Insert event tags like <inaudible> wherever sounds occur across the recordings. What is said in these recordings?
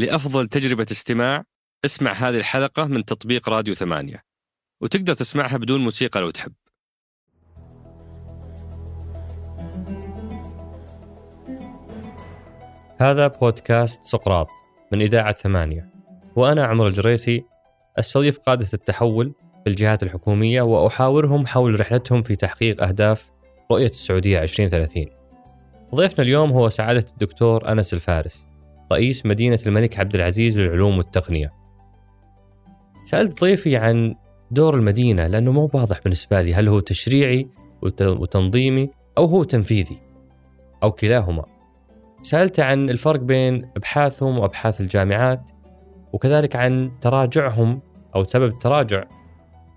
لأفضل تجربة استماع اسمع هذه الحلقة من تطبيق راديو ثمانية. وتقدر تسمعها بدون موسيقى لو تحب. هذا بودكاست سقراط من إذاعة ثمانية. وأنا عمر الجريسي أستضيف قادة التحول في الجهات الحكومية وأحاورهم حول رحلتهم في تحقيق أهداف رؤية السعودية 2030 ضيفنا اليوم هو سعادة الدكتور أنس الفارس. رئيس مدينة الملك عبد العزيز للعلوم والتقنية. سألت ضيفي عن دور المدينة لأنه مو واضح بالنسبة لي هل هو تشريعي وتنظيمي أو هو تنفيذي أو كلاهما. سألت عن الفرق بين أبحاثهم وأبحاث الجامعات وكذلك عن تراجعهم أو سبب تراجع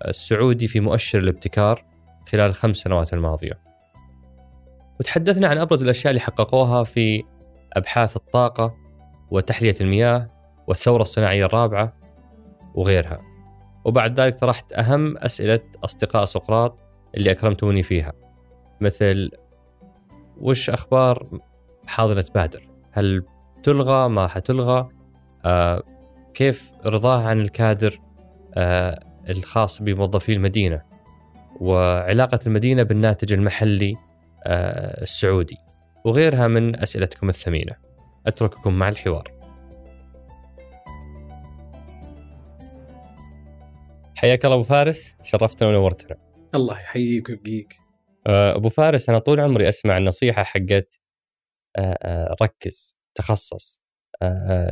السعودي في مؤشر الابتكار خلال الخمس سنوات الماضية. وتحدثنا عن أبرز الأشياء اللي حققوها في أبحاث الطاقة وتحلية المياه والثورة الصناعية الرابعة وغيرها. وبعد ذلك طرحت أهم أسئلة أصدقاء سقراط اللي أكرمتوني فيها مثل وش أخبار حاضنة بادر؟ هل تلغى؟ ما حتلغى؟ آه كيف رضاه عن الكادر؟ آه الخاص بموظفي المدينة وعلاقة المدينة بالناتج المحلي آه السعودي وغيرها من أسئلتكم الثمينة. أترككم مع الحوار. حياك الله أبو فارس شرفتنا ونورتنا. الله يحييك ويبقيك. أبو فارس أنا طول عمري أسمع النصيحة حقت ركز تخصص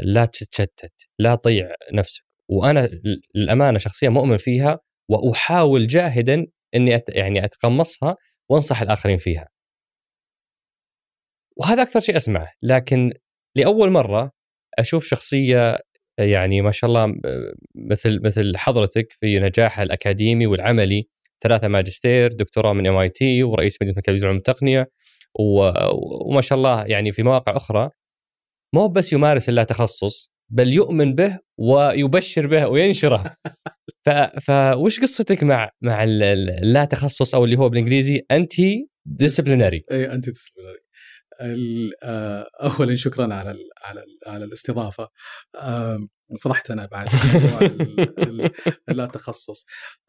لا تتشتت لا تضيع نفسك. وأنا للأمانة شخصيا مؤمن فيها وأحاول جاهدا إني أت يعني أتقمصها وأنصح الآخرين فيها. وهذا أكثر شيء أسمعه، لكن لأول مرة أشوف شخصية يعني ما شاء الله مثل مثل حضرتك في نجاحها الأكاديمي والعملي ثلاثة ماجستير، دكتوراه من ام اي تي ورئيس مدينه مركز العلوم التقنيه وما شاء الله يعني في مواقع أخرى. مو بس يمارس اللا تخصص بل يؤمن به ويبشر به وينشره. ف... فوش قصتك مع مع اللا تخصص أو اللي هو بالإنجليزي antidisciplinary اي anti اولا شكرا على ال على ال على الاستضافة. فضحت أنا بعد لا تخصص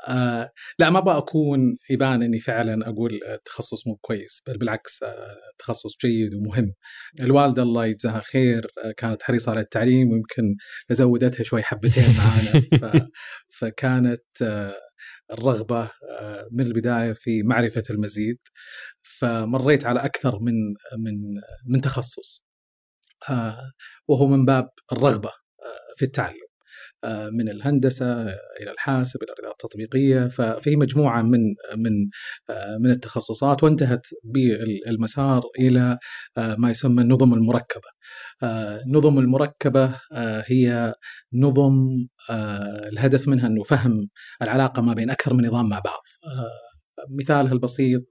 آه لا ما أبغى أكون يبان إني فعلا أقول التخصص مو كويس بل بالعكس آه تخصص جيد ومهم. الوالدة الله يجزاها خير آه كانت حريصة على التعليم ويمكن زودتها شوي حبتين معانا. <laughs> فكانت آه الرغبة من البداية في معرفة المزيد. فمريت على أكثر من من من تخصص وهو من باب الرغبة في التعلم. من الهندسة إلى الحاسب إلى الرياضه التطبيقية ففي مجموعة من من من التخصصات وانتهت بالمسار إلى ما يسمى النظم المركبة. النظم المركبة هي نظم الهدف منها أنه فهم العلاقة ما بين أكثر من نظام مع بعض. مثالها البسيط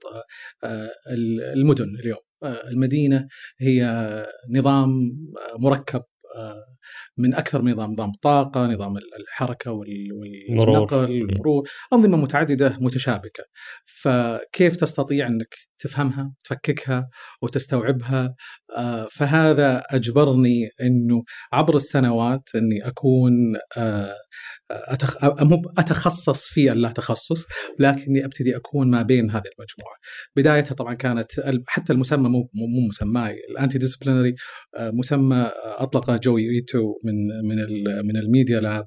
المدن اليوم المدينة هي نظام مركب من أكثر من نظام نظام الطاقه نظام الحركة والنقل المرور أنظمة متعددة متشابكة. فكيف تستطيع إنك تفهمها تفككها وتستوعبها. فهذا أجبرني إنه عبر السنوات إني أكون أتخ... أتخصص في اللا تخصص لكني أبتدي أكون ما بين هذه المجموعة. بدايتها طبعا كانت حتى المسمى مو مو مسماي ال antidisciplinary مسمى اطلقه جوي ايتو من من من ال Media Lab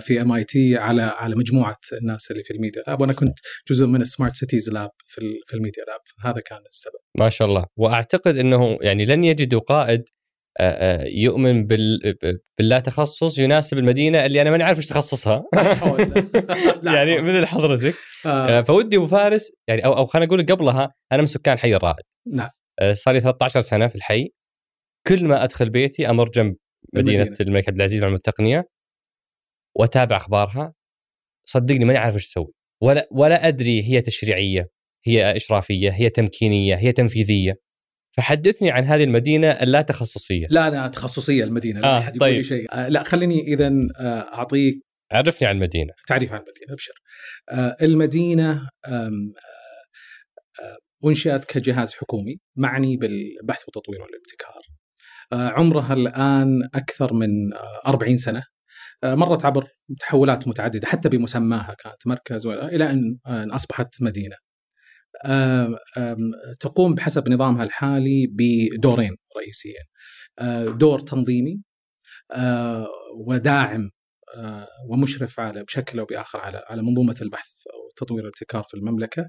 في MIT على على مجموعة الناس اللي في ال Media Lab. وأنا كنت جزء من ال Smart Cities Lab في في ال Media Lab. هذا كان السبب. ما شاء الله. وأعتقد إنه يعني لن يجدوا قائد يؤمن بال... باللا تخصص يناسب المدينة اللي أنا ماني عارف إيش تخصصها. <laughs> <laughs> يعني مثل حضرتك. آه. فودي أبو فارس يعني أو أو خلينا نقول قبلها أنا من سكان حي الرائد. نعم. صار لي 13 سنة في الحي. كل ما أدخل بيتي أمر جنب مدينة المدينة. الملك عبد العزيز علم التقنية وأتابع أخبارها. صدقني ماني عارف إيش أسوي. ولا ولا أدري هي تشريعية. هي إشرافية هي تمكينية هي تنفيذية. فحدثني عن هذه المدينة اللا تخصصيه لا أنا تخصصية المدينة لا آه طيب. يقول لي شيء. آه لا خليني اذا آه أعطيك عرفني عن المدينة. تعريف عن المدينة أبشر. آه آه انشئت كجهاز حكومي معني بالبحث والتطوير والابتكار. عمرها الآن أكثر من 40 سنة. مرت عبر تحولات متعددة حتى بمسماها كانت مركز إلى أن أصبحت مدينة. تقوم بحسب نظامها الحالي بدورين رئيسيين. دور تنظيمي وداعم ومشرف على بشكل أو بآخر على على منظومة البحث وتطوير الابتكار في المملكة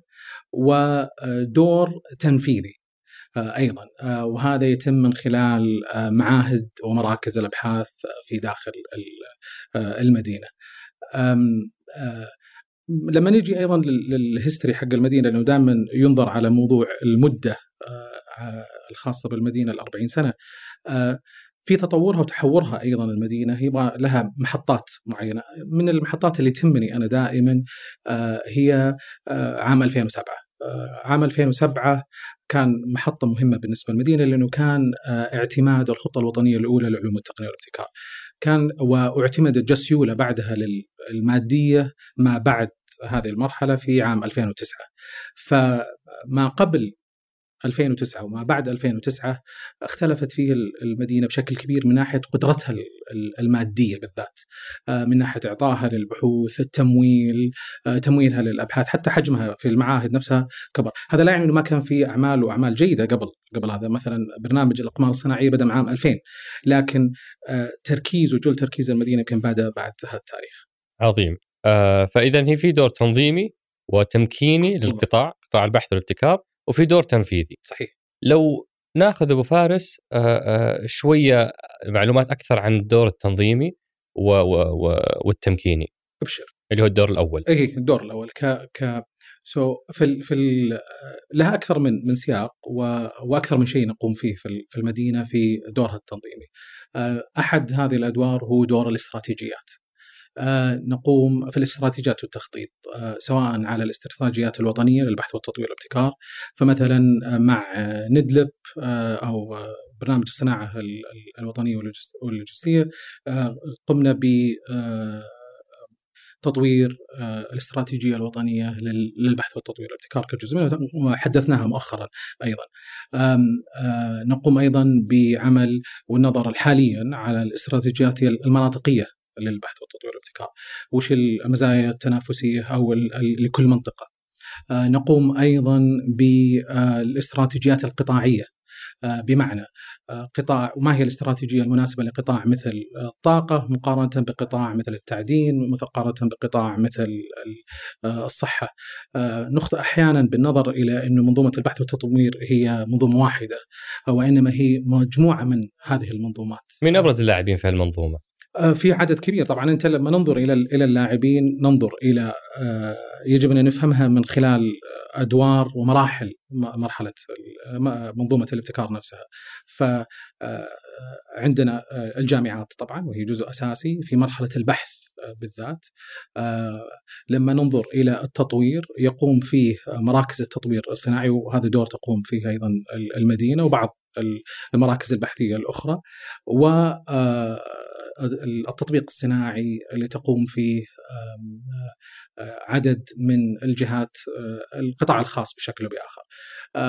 ودور تنفيذي أيضا وهذا يتم من خلال معاهد ومراكز الأبحاث في داخل المدينة. لما نجي أيضا للهيستوري حق المدينة لأنه دائما ينظر على موضوع المدة الخاصة بالمدينة ال 40 سنه في تطورها وتحورها أيضا المدينة. يبغى لها محطات معينة. من المحطات اللي تهمني أنا دائما هي عام 2007 عام 2007 كان محطة مهمة بالنسبة للمدينة لأنه كان اعتماد الخطة الوطنية الأولى للعلوم التقنيه والابتكار. كان واعتمدت جسيوله بعدها للماديه ما بعد هذه المرحلة في عام 2009. فما قبل 2009 وما بعد 2009 اختلفت فيه المدينة بشكل كبير من ناحية قدرتها المادية بالذات. من ناحية إعطائها للبحوث التمويل تمويلها للأبحاث حتى حجمها في المعاهد نفسها كبر. هذا لا يعني إنه ما كان في أعمال وأعمال جيدة قبل قبل هذا. مثلا برنامج الإقمار الصناعية بدأ من عام 2000 لكن تركيز وجل تركيز المدينة كان بدا بعد هذا التاريخ. عظيم. فاذا هي في دور تنظيمي وتمكيني للقطاع قطاع البحث والابتكار. وفي دور تنفيذي. صحيح. لو ناخذ أبو فارس شوية معلومات أكثر عن الدور التنظيمي و و والتمكيني. أبشر. اللي هو الدور الأول. اي الدور الأول. ك ك سو so في ال في ال لها أكثر من من سياق و... وأكثر من شيء نقوم فيه في في المدينة في دورها التنظيمي. أحد هذه الأدوار هو دور الاستراتيجيات. نقوم في الاستراتيجيات والتخطيط سواء على الاستراتيجيات الوطنية للبحث والتطوير والابتكار فمثلا مع ندلب أو برنامج الصناعة الوطنية واللوجستية قمنا ب تطوير الاستراتيجية الوطنية للبحث والتطوير والابتكار كجزء منها وحدثناها مؤخرا أيضا. نقوم أيضا بعمل والنظر حاليا على الاستراتيجيات المناطقية للبحث والتطوير والابتكار. وش المزايا التنافسية أو لكل منطقة؟ نقوم أيضا بالاستراتيجيات القطاعية. بمعنى قطاع وما هي الاستراتيجية المناسبة لقطاع مثل الطاقة مقارنة بقطاع مثل التعدين مقارنة بقطاع مثل الصحة. نخطئ أحيانا بالنظر إلى إنه منظومة البحث والتطوير هي منظومة واحدة وانما هي مجموعة من هذه المنظومات. من أبرز اللاعبين في المنظومه في عدد كبير. طبعا أنت لما ننظر إلى إلى اللاعبين ننظر إلى يجب أن نفهمها من خلال أدوار ومراحل مرحلة منظومة الابتكار نفسها. ف عندنا الجامعات طبعا وهي جزء أساسي في مرحلة البحث بالذات. لما ننظر إلى التطوير يقوم فيه مراكز التطوير الصناعي وهذا دور تقوم فيه أيضا المدينة وبعض المراكز البحثية الأخرى. و التطبيق الصناعي اللي تقوم فيه عدد من الجهات القطاع الخاص بشكل أو بآخر.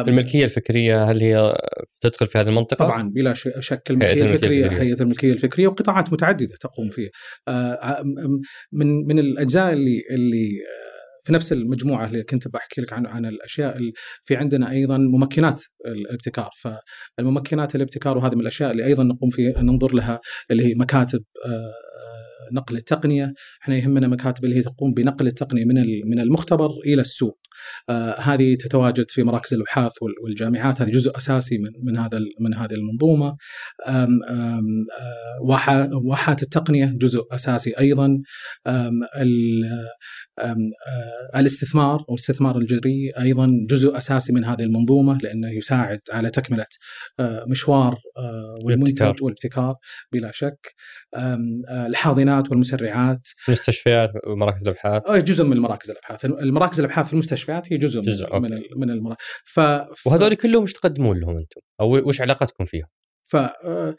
الملكية الفكرية هل هي تدخل في هذه المنطقة؟ طبعا بلا شك الملكية الفكرية هيئة الملكية الفكرية وقطاعات متعددة تقوم فيه. من من الأجزاء اللي اللي في نفس المجموعة اللي كنت بحكي لك عن عن الأشياء في عندنا أيضا ممكنات الابتكار فالممكنات الابتكار وهذه من الأشياء اللي أيضا نقوم في ننظر لها اللي هي مكاتب نقل التقنية، إحنا يهمنا مكاتب اللي هي تقوم بنقل التقنية من من المختبر إلى السوق. آه هذه تتواجد في مراكز الأبحاث والجامعات، هذه جزء أساسي من من هذا من هذه المنظومة. آه واحات التقنية جزء أساسي أيضا. آم الاستثمار والاستثمار الجري أيضا جزء أساسي من هذه المنظومة لأنه يساعد على تكملة مشوار والمنتج والابتكار بلا شك. الحاضنات والمسرعات. المستشفيات ومراكز الأبحاث. جزء من مراكز الأبحاث. المراكز الأبحاث في المستشفيات هي جزء, جزء من من, من المراكز ف... وهذول كلهم إيش تقدمون لهم أنتم؟ أو وش علاقتكم فيهم؟ ف آه،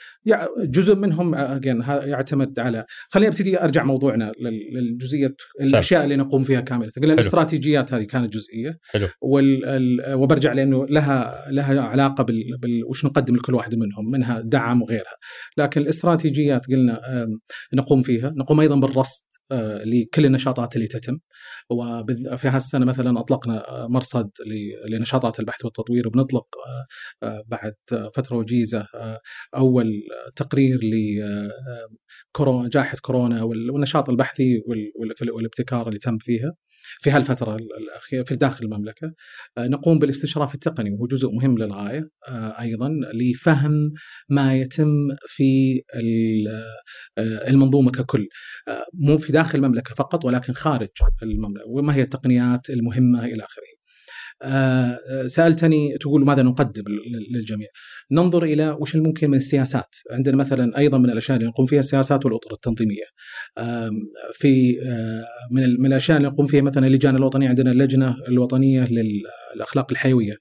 جزء منهم آه، يعتمد على خليني أبتدي أرجع موضوعنا لل- للجزئية الأشياء اللي نقوم فيها كاملة. قلنا الاستراتيجيات هذه كانت جزئية. حلو. وال... ال... وبرجع لأنه لها لها علاقة بال... بال... وش نقدم لكل واحد منهم منها دعم وغيرها. لكن الاستراتيجيات قلنا نقوم فيها. نقوم أيضا بالرصد. لكل النشاطات اللي تتم. وفي هالسنه مثلا أطلقنا آه، مرصد لنشاطات البحث والتطوير. وبنطلق آه، آه، بعد آه، فترة وجيزة آه، أول آه، تقرير لكورونا جائحة كورونا وال- والنشاط البحثي وال- وال- والابتكار اللي تم فيها. في هالفترة الأخيرة في داخل المملكة آه، نقوم بالاستشراف التقني وهو جزء مهم للغاية آه، أيضا لفهم ما يتم في آه، المنظومة ككل مو في داخل المملكة فقط ولكن خارج المملكة وما هي التقنيات المهمة إلى آخره. آه، آه، سألتني تقول ماذا نقدم لل- للجميع؟ ننظر إلى وش الممكن من السياسات، عندنا مثلا أيضا من الأشياء اللي نقوم فيها السياسات والأطر التنظيمية. في آه، من ال- من الأشياء اللي نقوم فيها مثلا اللجان الوطنية عندنا اللجنة الوطنية للأخلاق الحيوية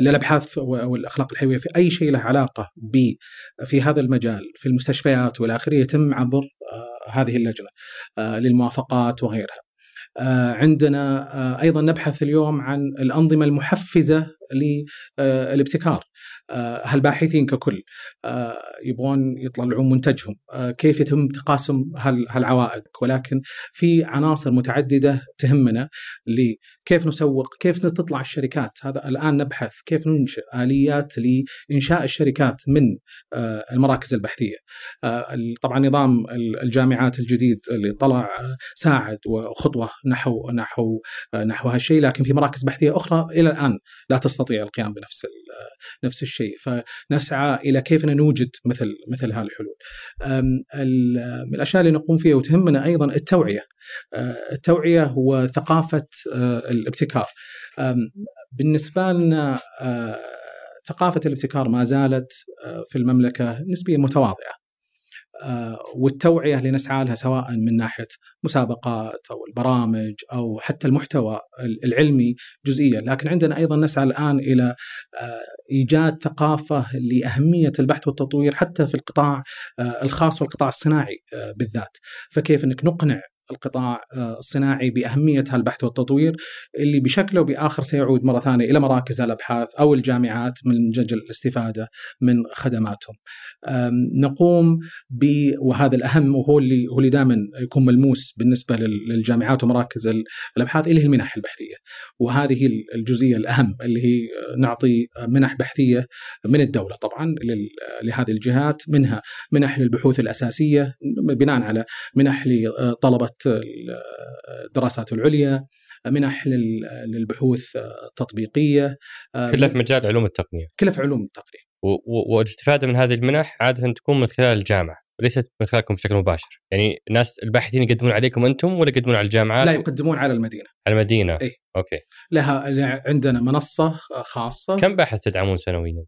للأبحاث والأخلاق الحيوية في أي شيء له علاقة ب في هذا المجال في المستشفيات والى اخره يتم عبر هذه اللجنة للموافقات وغيرها. آه، عندنا آه، أيضا نبحث اليوم عن الأنظمة المحفزة للابتكار آه، الباحثين ككل آه، يبغون يطلعون منتجهم. آه، كيف يتم تقاسم هال- هالعوائد؟ ولكن في عناصر متعددة تهمنا لكيف نسوق كيف تطلع الشركات. هذا الآن نبحث كيف ننشئ آليات لإنشاء الشركات من آه، المراكز البحثية. آه، ال- طبعا نظام ال- الجامعات الجديد اللي طلع آه، ساعد وخطوة نحو نحو آه، نحو هالشيء. لكن في مراكز بحثية أخرى إلى الآن لا تستطيع. القيام بنفس نفس الشيء فنسعى إلى كيف نوجد مثل مثل هذه الحلول. من الأشياء اللي نقوم فيها وتهمنا أيضا التوعية. آه، التوعية هو ثقافة آه، الابتكار. بالنسبة لنا آه، ثقافة الابتكار ما زالت في المملكة نسبيا متواضعة. آه، والتوعية اللي نسعى لها سواء من ناحية مسابقات أو البرامج أو حتى المحتوى العلمي جزئيا، لكن عندنا أيضا نسعى الآن إلى آه، إيجاد ثقافة لأهمية البحث والتطوير حتى في القطاع آه، الخاص والقطاع الصناعي بالذات، فكيف إنك نقنع القطاع آه، الصناعي بأهمية هالبحث والتطوير اللي بشكل أو بآخر سيعود مرة ثانية إلى مراكز الأبحاث أو الجامعات من جدل الاستفادة من خدماتهم. نقوم ب وهذا الأهم وهو اللي هو اللي دائما يكون ملموس بالنسبة لل- للجامعات ومراكز ال- الأبحاث اللي هي المنح البحثية. وهذه ال- الجزئية الأهم اللي هي نعطي منح بحثية من الدولة طبعا لهذه الجهات منها منح للبحوث الأساسية بناء على منح لطلبه الدراسات العليا منح لل- للبحوث التطبيقية كلها في مجال علوم التقنية. كلها في علوم التقنية. والاستفادة من هذه المنح عادة تكون من خلال الجامعة وليست من خلالكم بشكل مباشر. يعني ناس الباحثين يقدمون عليكم أنتم ولا يقدمون على الجامعات؟ لا يقدمون على المدينة. على المدينة. إيه. أوكي. لها عندنا منصة خاصة. كم باحث تدعمون سنويا؟ آه،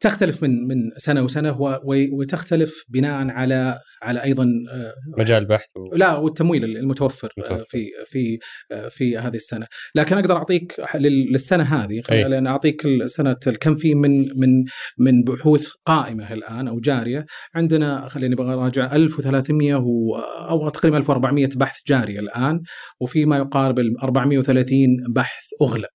تختلف من من سنة وسنة وتختلف بناء على على أيضا آه، مجال بحث و... لا والتمويل المتوفر آه، متوفر. في في آه، في هذه السنة لكن أقدر أعطيك لل- للسنة هذه أي. خليني أعطيك السنة كم في من من من بحوث قائمة الآن أو جارية عندنا خليني أراجع 1300 و أو تقريبا 1400 بحث جاري الآن وفي ما يقارب ال 430 بحث أغلق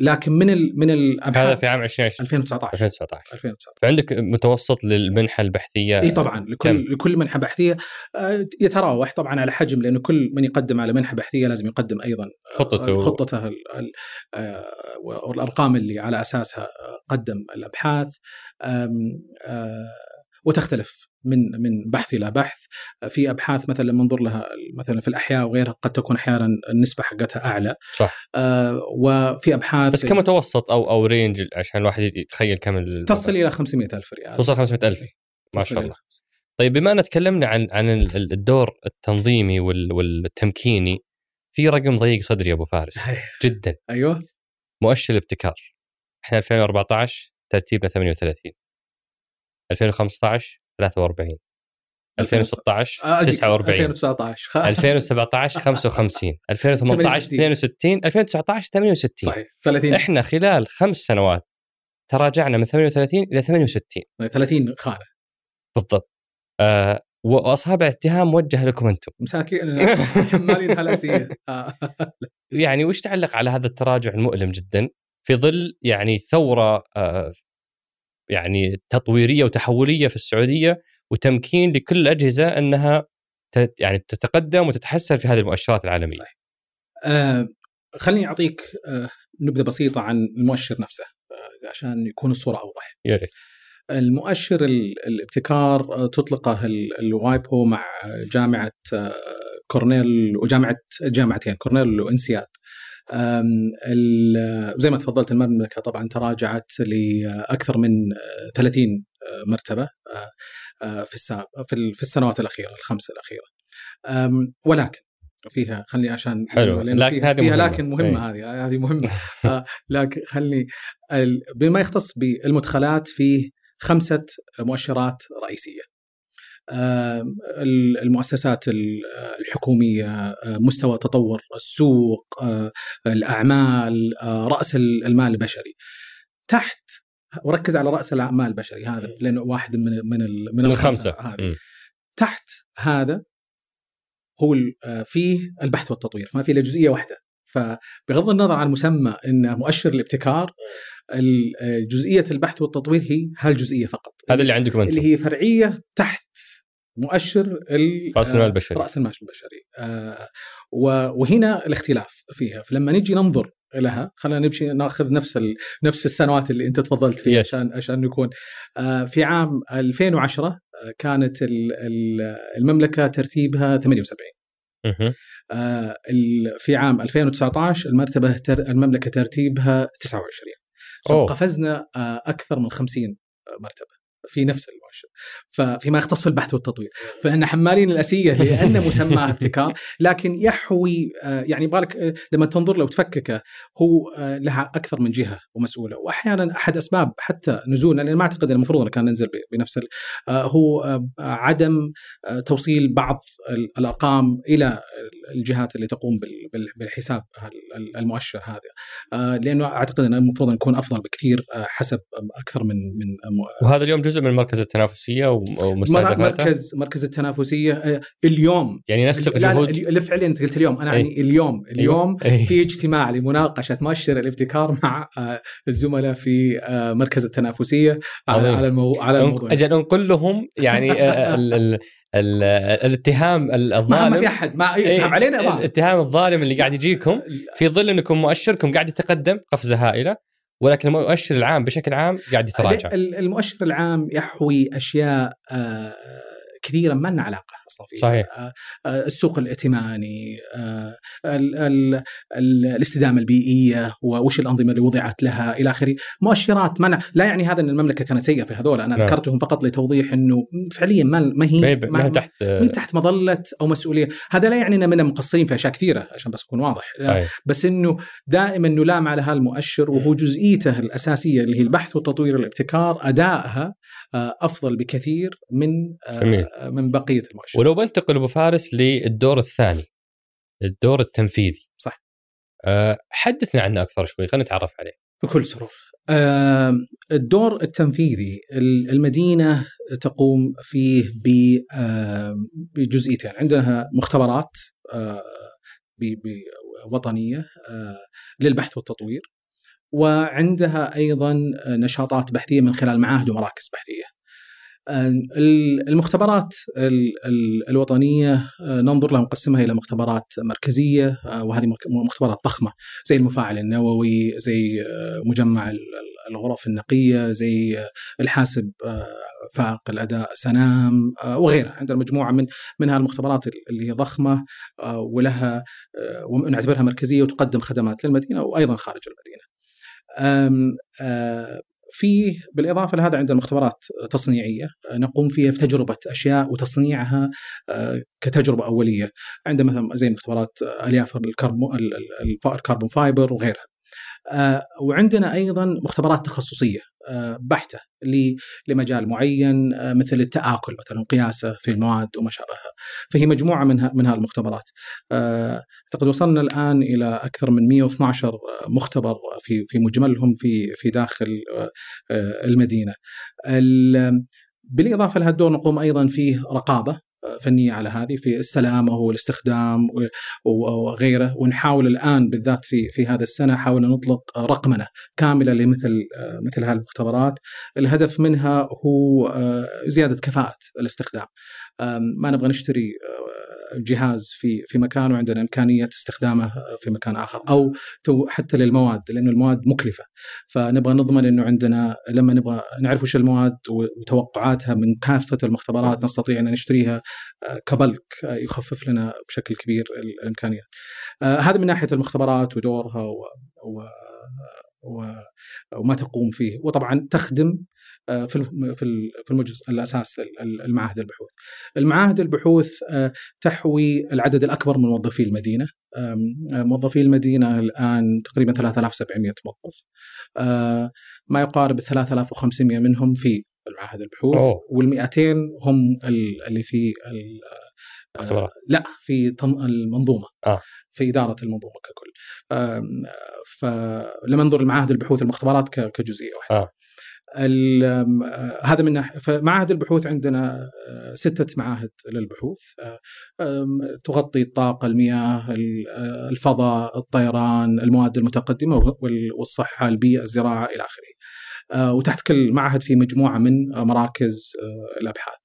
لكن من ال من هذا الابحاث في عام 2020 2019 2019 2019 فعندك متوسط للمنحة البحثية؟ اي طبعا كم؟ لكل لكل منحة بحثية. آه، يتراوح طبعا على حجم لأنه كل من يقدم على منحة بحثية لازم يقدم أيضا آه، خطته. خطته ال- ال- آه، والأرقام اللي على أساسها قدم الأبحاث. وتختلف من من بحث إلى بحث. في أبحاث مثلا لما ننظر لها مثلا في الأحياء وغيرها قد تكون أحيانا النسبة حقتها أعلى. صح. آه، وفي أبحاث بس كمتوسط أو أو رينج عشان الواحد يتخيل كم تصل إلى 500 ألف ريال. توصل 500000 ما تصل شاء إلى الله. طيب بما أن تكلمنا عن عن ال- الدور التنظيمي وال- والتمكيني في رقم ضيق صدري يا أبو فارس. <laughs> جدا. أيوه. مؤشر الابتكار. إحنا 2014 ترتيبنا 38 2015 43 2016 آه، أجيك. 49 2019 2017 55 2018 62 2019 68 صحيح. 30 إحنا خلال خمس سنوات تراجعنا من 38 إلى 68 30 خانه بالضبط. آه واصابع اتهام موجهه لكم أنتم. مساكين. <laughs> حمالين هلاسية. آه. <laughs> يعني وش تعلق على هذا التراجع المؤلم جدا؟ في ظل يعني ثورة آه يعني تطويرية وتحولية في السعودية وتمكين لكل الاجهزه أنها يعني تتقدم وتتحسن في هذه المؤشرات العالمية. صحيح. آه خليني أعطيك آه نبذة بسيطة عن المؤشر نفسه آه عشان يكون الصورة أوضح. يا ريت. المؤشر ال- الابتكار آه، تطلقه ال- الوايبو مع جامعة آه، كورنيل وجامعة جامعتين كورنيل وإنسياد. زي ما تفضلت المملكة طبعا تراجعت لأكثر من آه، 30 آه، مرتبه في السابق في ال- في السنوات الأخيرة الخمس الأخيرة. ولكن فيها خلني عشان حلو، لكن فيها, هذه فيها مهمة. لكن مهمة هذه هذه مهمة <laughs> لكن خلني بما يختص بالمدخلات فيه خمسة مؤشرات رئيسية. المؤسسات ال- الحكومية آه، مستوى تطور السوق آه، الأعمال آه، رأس المال البشري. تحت وركز على رأس الأعمال البشري هذا لأنه واحد من من من الخمسة هذه. تحت هذا هو فيه البحث والتطوير ما في إلا جزئية واحدة. فبغض النظر عن مسمى إنه مؤشر الابتكار ال- جزئية البحث والتطوير هي هالجزئية فقط. هذا اللي عندكم أنتم. اللي هي فرعية تحت مؤشر رأس المال آه، البشري. رأس المال البشري آه، وهنا الاختلاف فيها فلما نجي ننظر لها خلينا نمشي ناخذ نفس ال... نفس السنوات اللي انت تفضلت فيها Yes. عشان عشان نكون آه، في عام 2010 آه، كانت ال- ال- المملكة ترتيبها 78 مهم. آه، ال- في عام 2019 المرتبة تر... المملكة ترتيبها 29 أوه. قفزنا أكثر من 50 مرتبة في نفس المؤشر ففيما يختص في البحث والتطوير. فإن حمالين الأسية لأن مسماه ابتكار لكن يحوي آه، يعني بالك آه، لما تنظر له وتفككه هو آه، لها أكثر من جهة ومسؤولة. وأحيانا أحد أسباب حتى نزولنا لأن ما أعتقد أن المفروض أنه كان ننزل بنفس هو عدم توصيل بعض ال- الأرقام إلى الجهات اللي تقوم بال- بال- بالحساب ال- ال- المؤشر هذا. لأنه أعتقد أنه المفروض أن يكون أفضل بكثير حسب أكثر من من وهذا اليوم جزء من المركز التنافسية مر- ومستهدفاته مركز مركز التنافسية آه، اليوم. يعني لا لا جهود اللي فعليا أنت قلت اليوم. أنا أي. يعني اليوم اليوم أيوة. في اجتماع لمناقشة مؤشر الابتكار مع آه، الزملاء في آه، مركز التنافسية على. على الموضوع على الموضوع. أجل انقل لهم يعني ال- ال- ال- الاتهام الظالم ما في أحد. ما إيه، يتهم علينا ما. الاتهام الظالم اللي قاعد يجيكم في ظل أنكم مؤشركم قاعد يتقدم قفزة هائلة. ولكن المؤشر العام بشكل عام قاعد يتراجع. ال- المؤشر العام يحوي أشياء آه، كثيرة ما لنا علاقة. أصلا صحيح. آه، آه، السوق الائتماني آه، ال- ال- ال- الاستدامة البيئية وش الأنظمة اللي وضعت لها إلى آخره مؤشرات منع لا يعني هذا إن المملكة كانت سيئة في هذول أنا نعم. ذكرتهم فقط لتوضيح إنه فعليا ما ما هي ما هي- ما تحت ما هي تحت مظلة أو مسؤولية هذا لا يعني اننا من مقصرين في أشياء كثيرة عشان بس أكون واضح صحيح. بس إنه دائما نلام على هالمؤشر وهو جزئيته الأساسية اللي هي البحث والتطوير والابتكار ادائها أفضل بكثير من جميل. من بقية المؤشر ولو بنتقل أبو فارس للدور الثاني الدور التنفيذي. صح. أه حدثنا عنه أكثر شوي خلينا نتعرف عليه. بكل سرور. آه، الدور التنفيذي ال- المدينة تقوم فيه بجزئيتين. عندها مختبرات آه، وطنية آه، للبحث والتطوير وعندها أيضا نشاطات بحثية من خلال معاهد ومراكز بحثية. آه، ال- المختبرات ال- ال- الوطنية آه، ننظر لها نقسمها إلى مختبرات مركزية آه، وهذه مختبرات ضخمة زي المفاعل النووي زي مجمع ال- ال- الغرف النقية زي الحاسب فائق الأداء سنام وغيرها عندنا مجموعة من من هالمختبرات اللي هي ضخمة آه، ولها ونعتبرها مركزية وتقدم خدمات للمدينة وأيضا خارج المدينة. أم، آه، في بالإضافة لهذا عندنا مختبرات تصنيعية نقوم فيها في تجربة أشياء وتصنيعها آه، كتجربة أولية. عندنا مثلا زي مختبرات آه، الياف الكربون ال carbon fiber وغيرها. وعندنا أيضا مختبرات تخصصية آه، بحتة لمجال معين آه، مثل التآكل مثلا قياسة في المواد وما شابهها. فهي مجموعة منها من المختبرات أعتقد وصلنا الآن إلى أكثر من 112 مختبر في في مجملهم في في داخل المدينة. بالإضافة لهذا الدور نقوم أيضا فيه رقابة. فنيه على هذه في السلامة والاستخدام وغيره. ونحاول الآن بالذات في في هذا السنة حاول نطلق رقمنه كاملة لمثل مثل هذه المختبرات. الهدف منها هو آه، زيادة كفاءة الاستخدام. ما نبغى نشتري جهاز في في مكان وعندنا إمكانية استخدامه في مكان آخر أو حتى للمواد لأنه المواد مكلفة فنبغى نضمن إنه عندنا لما نبغى نعرف وش المواد وتوقعاتها من كافة المختبرات نستطيع إن نشتريها آه، كبلك آه، يخفف لنا بشكل كبير الإمكانيات. آه، هذا من ناحية المختبرات ودورها و, و وما تقوم فيه وطبعا تخدم آه، في في المجلس الأساس المعاهد البحوث. المعاهد البحوث آه، تحوي العدد الأكبر من موظفي المدينة. آه، موظفي المدينة الآن تقريبا 3700 موظف. ما يقارب 3500 منهم في المعاهد البحوث وال 200 هم اللي في اختبارات لا في المنظومة آه. في إدارة المنظومة ككل فلما ننظر لمعاهد البحوث المختبرات كجزئية واحدة آه. هذا من ناحيه فمعاهد البحوث عندنا آه، ستة معاهد للبحوث آه، تغطي الطاقة، المياه، آه، الفضاء، الطيران، المواد المتقدمة والصحة، البيئة، الزراعة إلى آخره. وتحت كل معهد في مجموعة من مراكز الأبحاث.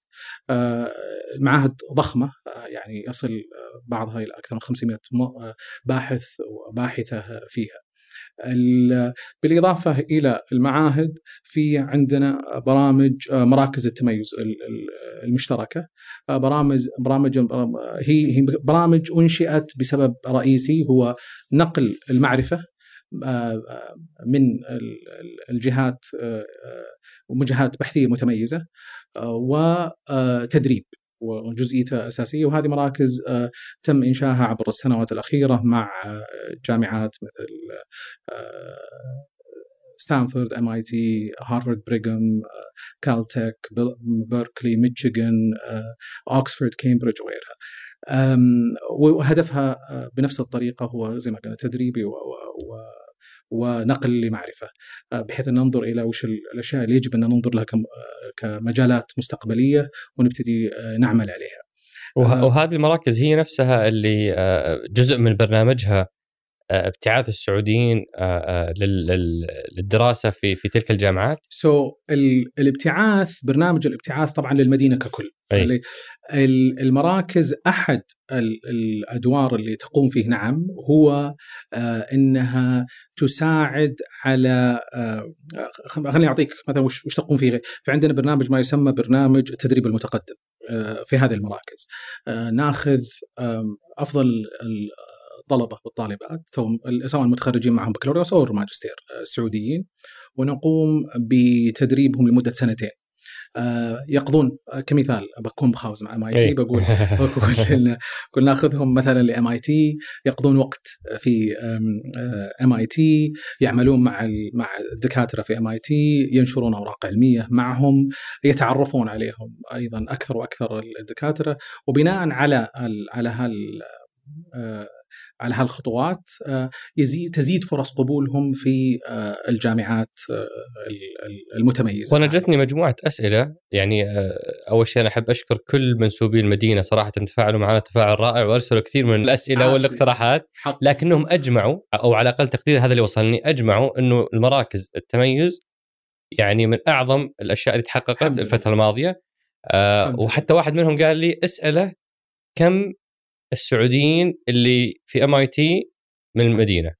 معاهد ضخمة يعني يصل بعضها إلى أكثر من 500 باحث وباحثة فيها. بالإضافة إلى المعاهد في عندنا برامج آه، مراكز التميز المشتركة. آه، برامج برامج هي هي برامج أنشئت بسبب رئيسي هو نقل المعرفة آه، من الجهات وجهات بحثية متميزة وتدريب وجزئيته أساسية وهذه مراكز آه، تم انشائها عبر السنوات الأخيرة مع آه، جامعات مثل ستانفورد MIT هارفارد بريغم كالتك بيركلي ميشيغان اوكسفورد كامبريدج وغيرها. وهدفها آه، بنفس الطريقة هو زي ما قلنا تدريبي و ونقل لمعرفة آه، بحيث أن ننظر إلى وش الأشياء اللي يجب أن ننظر لها كمجالات مستقبلية ونبتدي آه، نعمل عليها. وهذه المراكز هي نفسها اللي آه، جزء من برنامجها ابتعاث السعوديين للدراسة في في تلك الجامعات؟ سو so, الابتعاث برنامج الابتعاث طبعا للمدينة ككل. أي. المراكز أحد الأدوار اللي تقوم فيه نعم هو آه، إنها تساعد على آه، خليني أعطيك مثلا وش تقوم فيه فعندنا برنامج ما يسمى برنامج التدريب المتقدم آه، في هذه المراكز. ناخذ أفضل الطلبة والطالبات سواء المتخرجين معهم بكالوريوس أو الماجستير السعوديين ونقوم بتدريبهم لمدة سنتين. يقضون آه، كمثال بكون بخاوز مع MIT بقول <laughs> بقول كنا ناخذهم مثلا ل MIT يقضون وقت في MIT يعملون مع مع الدكاترة في MIT ينشرون أوراق علمية معهم يتعرفون عليهم أيضا أكثر وأكثر الدكاترة وبناء على على هال آه، على هالخطوات آه، يزيد تزيد فرص قبولهم في آه، الجامعات آه، المتميزة. وأنا جتني مجموعة أسئلة يعني أول شيء أنا أحب أشكر كل منسوبي المدينة صراحة تفاعلوا معنا تفاعل رائع وأرسلوا كثير من الأسئلة والاقتراحات لكنهم أجمعوا أو على أقل تقدير هذا اللي وصلني أجمعوا إنه المراكز التميز يعني من أعظم الأشياء اللي تحققت الفترة الماضية. آه وحتى واحد منهم قال لي اسأله كم السعوديين اللي في ام اي تي من المدينة.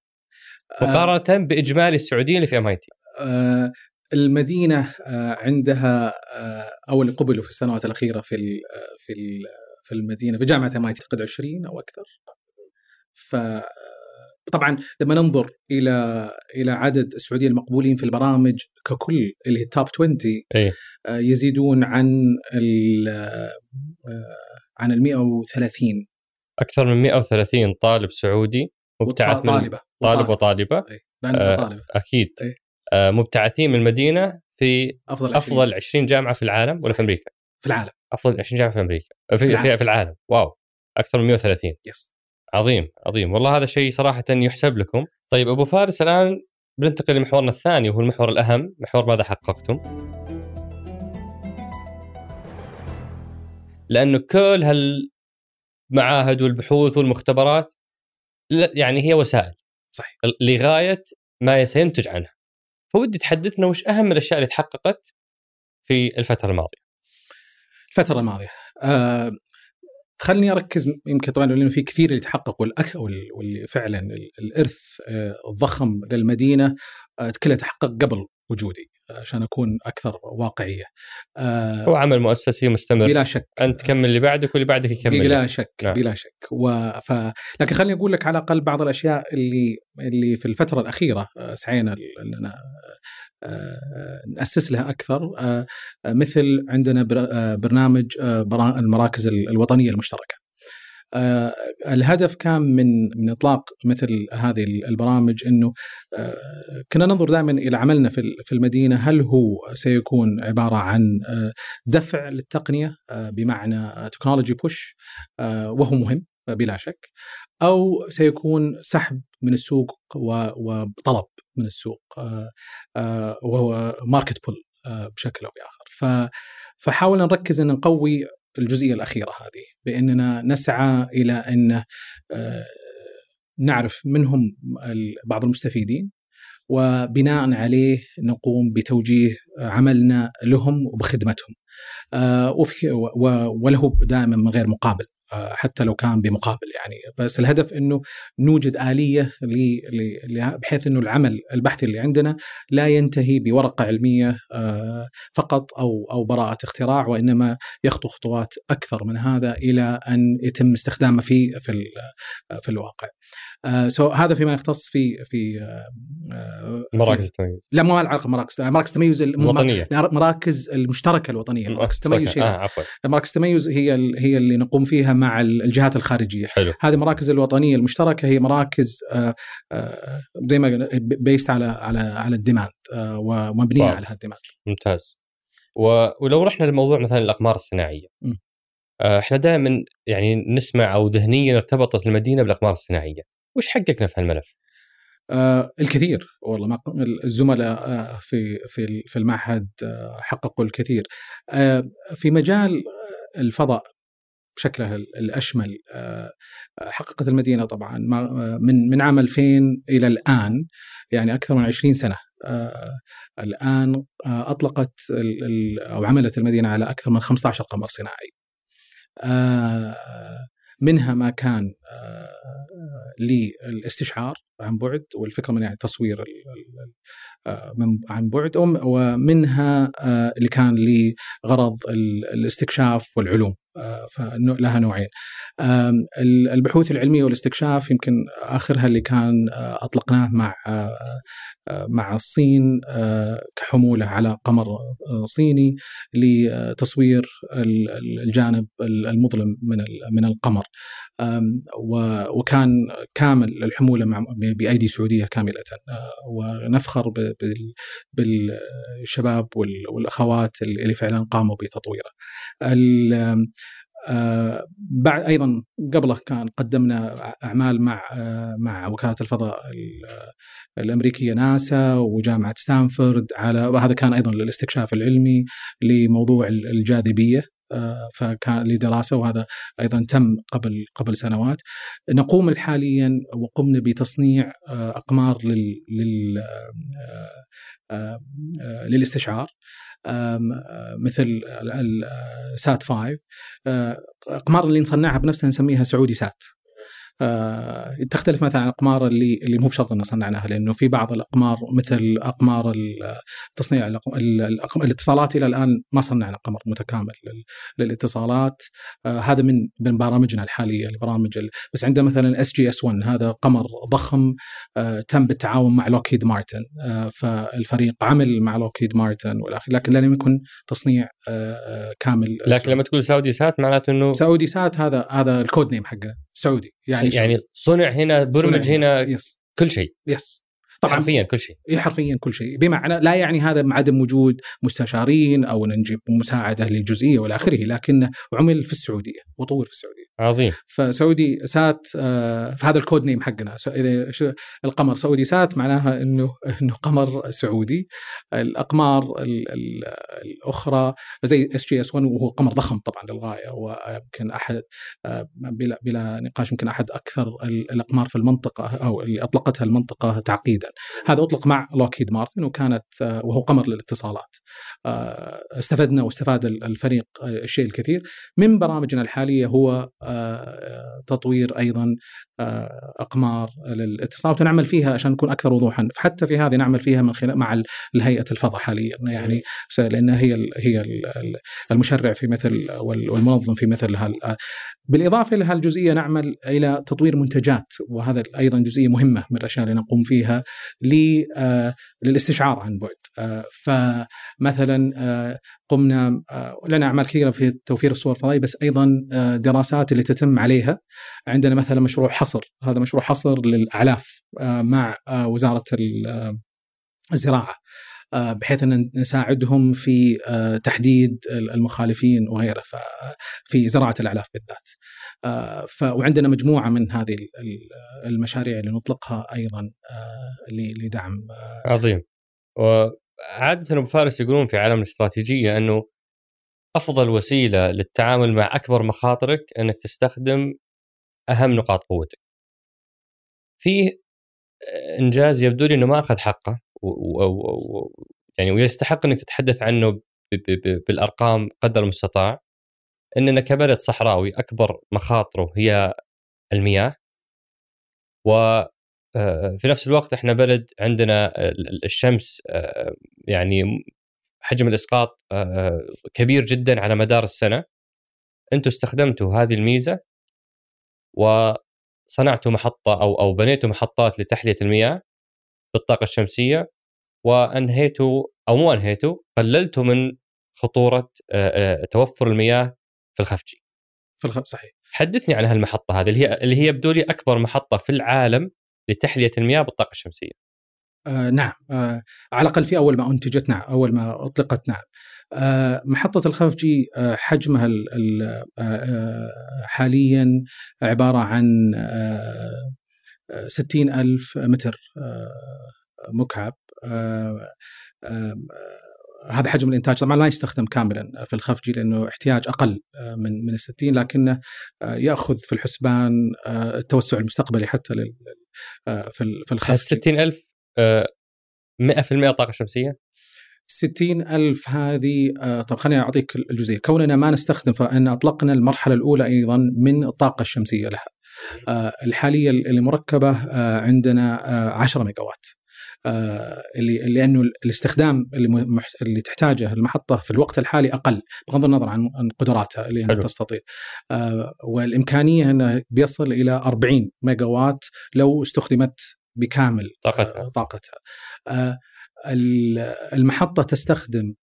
آه، مقارنة بإجمالي السعوديين اللي في ام اي تي المدينة آه، عندها آه، أو اللي قبلوا في السنوات الأخيرة في في في المدينة في جامعة MIT 20 أو أكثر. ف طبعا لما ننظر إلى إلى عدد السعوديين المقبولين في البرامج ككل اللي هي ال top 20 أيه. يزيدون عن ال عن ال 130 أكثر من 130 طالب سعودي مبتعث طالبه طالب وطالبة. لأن آه، أكيد. آه مبتعثين من المدينة في أفضل أفضل 20 جامعة في العالم ولا في أمريكا؟ في العالم. أفضل 20 جامعة في أمريكا. في في, العالم. في العالم. واو. أكثر من 130 يس عظيم عظيم. والله هذا شيء صراحة يحسب لكم. طيب أبو فارس الآن بننتقل لمحورنا الثاني وهو المحور الأهم. محور ماذا حققتم؟ لأنه كل هالمعاهد والبحوث والمختبرات يعني هي وسائل. صحيح. لغاية ما سينتج عنها. فودي تحدثنا وش أهم الأشياء اللي تحققت في الفترة الماضية؟ الفترة الماضية. آه خلني أركز يمكن طبعا لأنه في كثير اللي تحقق والأك وال- واللي فعلا ال- الإرث آه، الضخم للمدينة. آه، كله تحقق قبل وجودي آه، عشان أكون أكثر واقعية. آه، هو عمل مؤسسي مستمر بلا شك أنت تكمل اللي بعدك واللي بعدك يكمل بلا شك نعم. بلا شك وف... لكن خليني أقول لك على الأقل بعض الأشياء اللي اللي في الفترة الأخيرة سعينا اننا نأسس لها أكثر مثل عندنا بر- برنامج المراكز ال- الوطنية المشتركة. آه، الهدف كان من من إطلاق مثل هذه البرامج إنه آه، كنا ننظر دائما إلى عملنا في في المدينة. هل هو سيكون عبارة عن آه، دفع للتقنية آه، بمعنى technology push وهو مهم آه، بلا شك أو سيكون سحب من السوق وطلب من السوق آه، آه، وهو market pull بشكل أو بآخر. فحاولنا نركز إن نقوي الجزئية الأخيرة هذه بأننا نسعى إلى أن آه، نعرف منهم ال- بعض المستفيدين وبناء عليه نقوم بتوجيه عملنا لهم وبخدمتهم. آه، وله دائما من غير مقابل. حتى لو كان بمقابل يعني بس الهدف إنه نوجد آلية بحيث إنه العمل البحثي اللي عندنا لا ينتهي بورقة علمية آه، فقط أو أو براءة اختراع وإنما يخطو خطوات أكثر من هذا إلى أن يتم استخدامه في في في الواقع. آه، so هذا فيما يختص في في آه، مراكز التميز. لا مو علاقه مراكز مراكز التميز الوطنية. مراكز المشتركة الوطنية مراكز التميز آه آه. عفوا. مراكز التميز هي ال- هي اللي نقوم فيها مع ال- الجهات الخارجية. حلو. هذه المراكز الوطنية المشتركة هي مراكز آه، آه، زي ما based على على على ال demand آه، ومبنيه واو. على هالديماند. ممتاز. و... ولو رحنا لموضوع مثلا الأقمار الصناعية. م. إحنا دائما يعني نسمع أو ذهنيا ارتبطت المدينة بالأقمار الصناعية. وش حققنا في هالملف؟ آه الكثير والله ما الزملاء آه في في في المعهد آه حققوا الكثير. آه في مجال الفضاء بشكله ال- الأشمل آه حققت المدينة طبعا آه، من من عام 2000 إلى الآن يعني أكثر من 20 سنة. آه الآن آه أطلقت أو عملت المدينة على أكثر من 15 قمر صناعي. آه منها ما كان آه، للاستشعار عن بعد والفكرة من يعني تصوير آه، من عن بعد وم- ومنها آه، اللي كان لغرض ال- الاستكشاف والعلوم. فلها نوعين. البحوث العلمية والاستكشاف يمكن آخرها اللي كان آه، أطلقناه مع آه، آه، مع الصين كحمولة على قمر صيني لتصوير ال- ال- الجانب المظلم من من القمر. وكان كامل الحمولة مع ب- بأيدي سعودية كاملة. أه، ونفخر بالشباب وال- والأخوات اللي فعلا قاموا بتطويره. آه، بعد أيضا قبله كان قدمنا أعمال مع آه، مع وكالة الفضاء ال- الأمريكية ناسا وجامعة ستانفورد على وهذا كان أيضا للاستكشاف العلمي لموضوع ال- الجاذبية. آه، فكان لدراسة وهذا أيضا تم قبل قبل سنوات. نقوم حاليا وقمنا بتصنيع آه، أقمار لل, لل آه، آه، للاستشعار مثل سات 5 آه، أقمار اللي نصنعها بنفسنا نسميها سعودي سات. تختلف مثلا عن الاقمار اللي اللي مو بشرط ان صنعناها لأنه في بعض الأقمار مثل أقمار ال- تصنيع الأق- ال- الأق- الاتصالات إلى الآن ما صنعنا قمر متكامل لل- للاتصالات. آه، هذا من من برامجنا الحالية البرامج ال- بس عندنا مثلا SGS 1 هذا قمر ضخم آه، تم بالتعاون مع لوكهيد مارتن آه، فالفريق عمل مع لوكهيد مارتن والآخر لكن لم يكن تصنيع آه، آه، كامل. لكن لما تقول سعودي سات معناته إنه سعودي سات هذا هذا ال code name حقه. سعودي يعني يعني صنع هنا برمج. هنا yes كل شيء. yes طبعا حرفيا كل شيء. إيه حرفيا كل شيء. بمعنى لا يعني هذا عدم وجود مستشارين أو نجيب مساعدة للجزئية والى آخره لكنه عمل في السعودية وطور في السعودية. عظيم. فسعودي سات آه، في هذا ال code name حقنا. إذا القمر سعودي سات معناها إنه إنه قمر سعودي. الأقمار ال- ال- الأخرى زي SGS 1 وهو قمر ضخم طبعا للغاية ويمكن أحد آه، بلا بلا نقاش يمكن أحد أكثر ال- الأقمار في المنطقة أو اللي أطلقتها المنطقة تعقيدا. هذا أطلق مع لوكهيد مارتن وكانت آه، وهو قمر للاتصالات. آه، استفدنا واستفاد ال- الفريق آه، الشيء الكثير. من برامجنا الحالية هو تطوير أيضا آه، أقمار للاتصالات ونعمل فيها عشان نكون أكثر وضوحا. حتى في هذه نعمل فيها من خلال مع ال- الهيئة الفضاء حاليا. يعني س- لأن هي ال- هي ال- ال- المشرع في مثل وال- والمنظم في مثل هال بالإضافة إلى هالجزئيه نعمل إلى تطوير منتجات وهذا أيضا جزئية مهمة من الأشياء اللي نقوم فيها للاستشعار عن بعد. فمثلا قمنا لنا أعمال كثيرة في توفير الصور الفضائية بس أيضا دراسات اللي تتم عليها. عندنا مثلا مشروع حصر هذا مشروع حصر للأعلاف آه، مع آه، وزارة آه، الزراعة بحيث أن نساعدهم في تحديد المخالفين وغيره في زراعة الأعلاف بالذات. وعندنا مجموعة من هذه ال- ال- المشاريع اللي نطلقها أيضا لدعم عظيم وعادة أبو فارس يقولون في عالم الاستراتيجية أنه أفضل وسيلة للتعامل مع أكبر مخاطرك أنك تستخدم أهم نقاط قوتك. فيه إنجاز يبدو لي إنه ما أخذ حقه و و و يعني ويستحق إنك تتحدث عنه ب ب بالأرقام قدر المستطاع. إننا كبلد صحراوي أكبر مخاطره هي المياه. و آه، في نفس الوقت إحنا بلد عندنا ال- ال- الشمس آه، يعني حجم الإسقاط آه، كبير جدا على مدار السنة. أنتم استخدمتوا هذه الميزة وصنعتوا محطة أو أو بنيتوا محطات لتحلية المياه بالطاقة الشمسية وأنهيتوا أو مو أنهيتوا قللتوا من خطورة توفر المياه في الخفجي. في الخ... صحيح. حدثني عن هالمحطة هذه اللي هي اللي هي يبدو لي أكبر محطة في العالم لتحلية المياه بالطاقة الشمسية. آه نعم. آه على الأقل في أول ما أنتجت نعم أول ما أطلقت نعم. آه محطة الخفجي آه حجمها ال ال آه آه حاليا عبارة عن آه ستين ألف متر آه مكعب. آه آه هذا حجم الإنتاج. طبعا لا يستخدم كاملا في الخفجي لأنه احتياج أقل من من ال 60 لكنه يأخذ في الحسبان التوسع المستقبلي حتى لل في الخفجي 60000 100% طاقة شمسية؟ 60 ألف هذه طب خليني أعطيك الجزئية. كوننا ما نستخدم فإن أطلقنا المرحلة الأولى أيضا من الطاقة الشمسية لها. الحالية اللي مركبة عندنا 10 ميجا وات اللي لأنه الاستخدام اللي. اللي تحتاجه المحطة في الوقت الحالي أقل بغض النظر عن قدراتها اللي انها تستطيع. آه والإمكانية أنه بيصل إلى 40 ميجا وات لو استخدمت بكامل طاقتها. آه طاقتها. آه المحطة تستخدم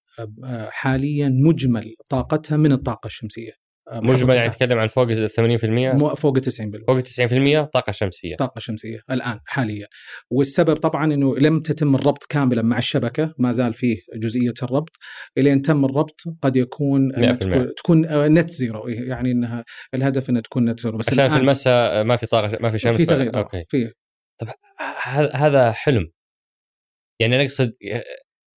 حاليا مجمل طاقتها من الطاقة الشمسية مجمل يعني تتكلم عن فوق 80% فوق 90% فوق 90% طاقة شمسية. طاقة شمسية الآن حاليا. والسبب طبعا إنه لم تتم الربط كاملا مع الشبكة ما زال فيه جزئية الربط. إلين تم الربط قد يكون تكون, تكون net zero يعني إنها الهدف إنها تكون net zero. بس عشان في المساء ما في طاقة ما في شمس. في تغيير okay. في طب هذا حلم. يعني أنا أقصد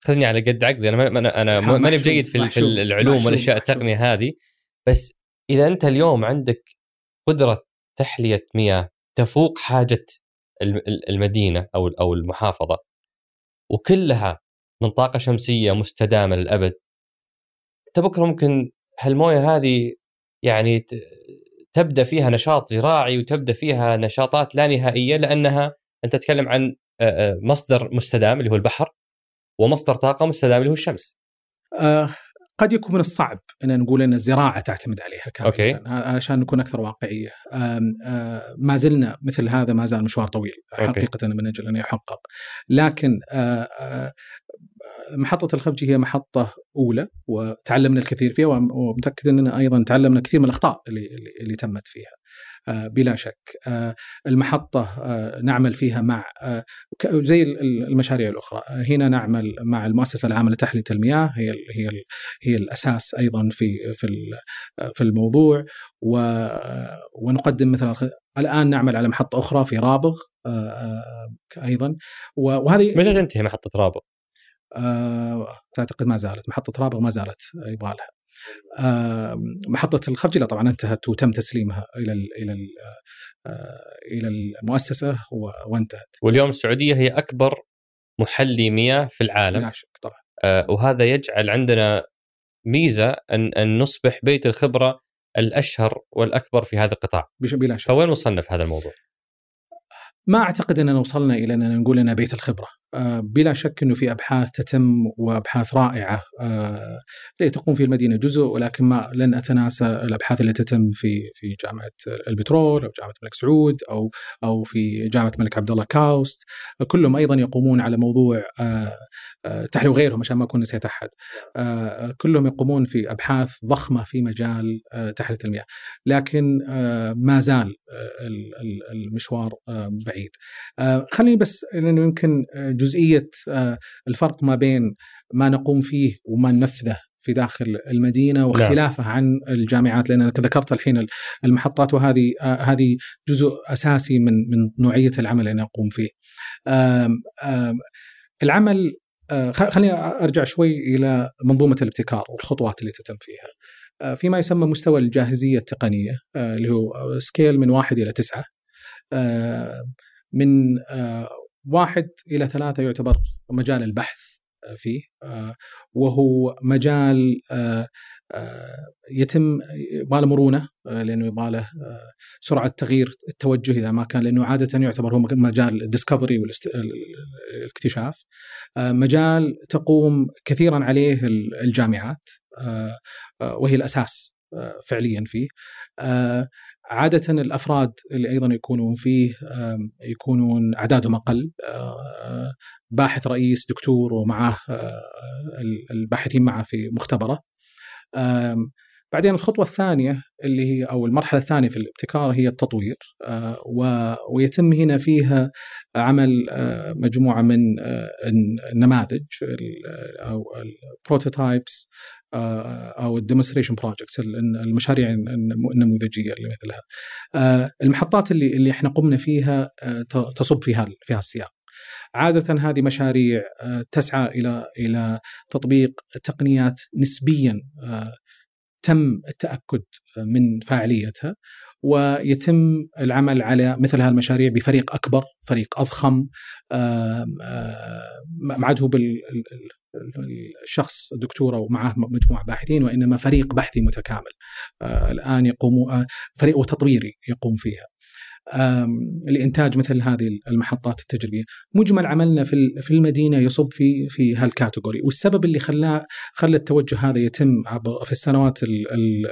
خذني على قد عقلي أنا أنا أنا ماني بجيد في, في العلوم والأشياء التقنية هذه بس إذا أنت اليوم عندك قدرة تحلية مياه تفوق حاجة المدينة أو أو المحافظة وكلها من طاقة شمسية مستدامة للأبد انت بكره ممكن هالموية هذه يعني تبدأ فيها نشاط زراعي وتبدأ فيها نشاطات لا نهائية لأنها أنت تتكلم عن مصدر مستدام اللي هو البحر ومصدر طاقة مستدام اللي هو الشمس. آه قد يكون من الصعب إن نقول إن الزراعة تعتمد عليها كاملة okay. عشان نكون أكثر واقعية ما زلنا مثل هذا ما زال مشوار طويل okay. حقيقة من أجل أن يحقق لكن محطة الخفجي هي محطة أولى وتعلمنا الكثير فيها ومتأكد أننا أيضا تعلمنا كثير من الأخطاء اللي, اللي تمت فيها آه، بلا شك آه، المحطة نعمل فيها مع زي المشاريع الأخرى هنا نعمل مع المؤسسة العامة لتحلية المياه هي هي هي الأساس أيضا في في في الموضوع ونقدم مثلا الآن نعمل على محطة أخرى في رابغ أيضا وهذه متى تنتهي محطة رابغ؟ آه، اعتقد ما زالت. محطة رابغ ما زالت يبغى لها. آه، محطة الخفجي لا طبعا انتهت وتم تسليمها إلى ال إلى ال آه، إلى المؤسسة وانتهت. واليوم السعودية هي أكبر محلي مياه في العالم. لا شك طبعا. وهذا يجعل عندنا ميزة أن أن نصبح بيت الخبرة الأشهر والأكبر في هذا القطاع. بلا شك. فوين وصلنا في هذا الموضوع؟ ما أعتقد أننا وصلنا إلى أننا نقول اننا بيت الخبرة. آه، بلا شك إنه في أبحاث تتم وأبحاث رائعة. آه، تقوم في المدينة جزء ولكن ما لن أتناسى الأبحاث اللي تتم في في جامعة البترول أو جامعة الملك سعود أو أو في جامعة الملك عبد الله كاوست. كلهم أيضا يقومون على موضوع آه، تحليل وغيرهم عشان ما أكون نسيت أحد. كلهم يقومون في أبحاث ضخمة في مجال تحليه المياه لكن ما زال المشوار بعيد. خليني بس يمكن جزئية آه، الفرق ما بين ما نقوم فيه وما ننفذه في داخل المدينة نعم. واختلافه عن الجامعات لأن ذكرت الحين المحطات وهذه آه، هذه جزء أساسي من من نوعية العمل اللي نقوم فيه. العمل آه، خليني أرجع شوي إلى منظومة الابتكار والخطوات اللي تتم فيها. فيما يسمى مستوى الجاهزية التقنية اللي هو سكيل من واحد إلى تسعة. من واحد إلى ثلاثة يعتبر مجال البحث آه، فيه آه، وهو مجال آه، يتم يبغى مرونة لأنه يبغى له سرعة تغيير التوجه إذا ما كان لأنه عادة يعتبر هو مجال الديسكفري والاكتشاف مجال تقوم كثيرا عليه الجامعات وهي الأساس فعليا فيه. عادة الأفراد اللي أيضا يكونون فيه يكونون أعدادهم أقل باحث رئيس دكتور ومعه الباحثين معه في مختبره. بعدين الخطوة الثانية اللي هي أو المرحلة الثانية في الابتكار هي التطوير ويتم هنا فيها عمل مجموعة من النماذج أو ال prototypes آه، أو ال demonstration projects المشاريع النموذجيه اللي مثلها. آه، المحطات اللي اللي إحنا قمنا فيها آه، تصب في في هالسياق. عادة هذه مشاريع تسعى إلى إلى تطبيق تقنيات نسبيا تم التأكد من فاعليتها ويتم العمل على مثل هالمشاريع بفريق أكبر فريق أضخم معده الشخص دكتورة ومعه مجموعة باحثين وإنما فريق بحثي متكامل. آه الآن يقوم آه فريق وتطويري يقوم فيها. لإنتاج مثل هذه المحطات التجريبية، مجمل عملنا في في المدينة يصب في في هال category، والسبب اللي خلاه خلى التوجه هذا يتم عبر في السنوات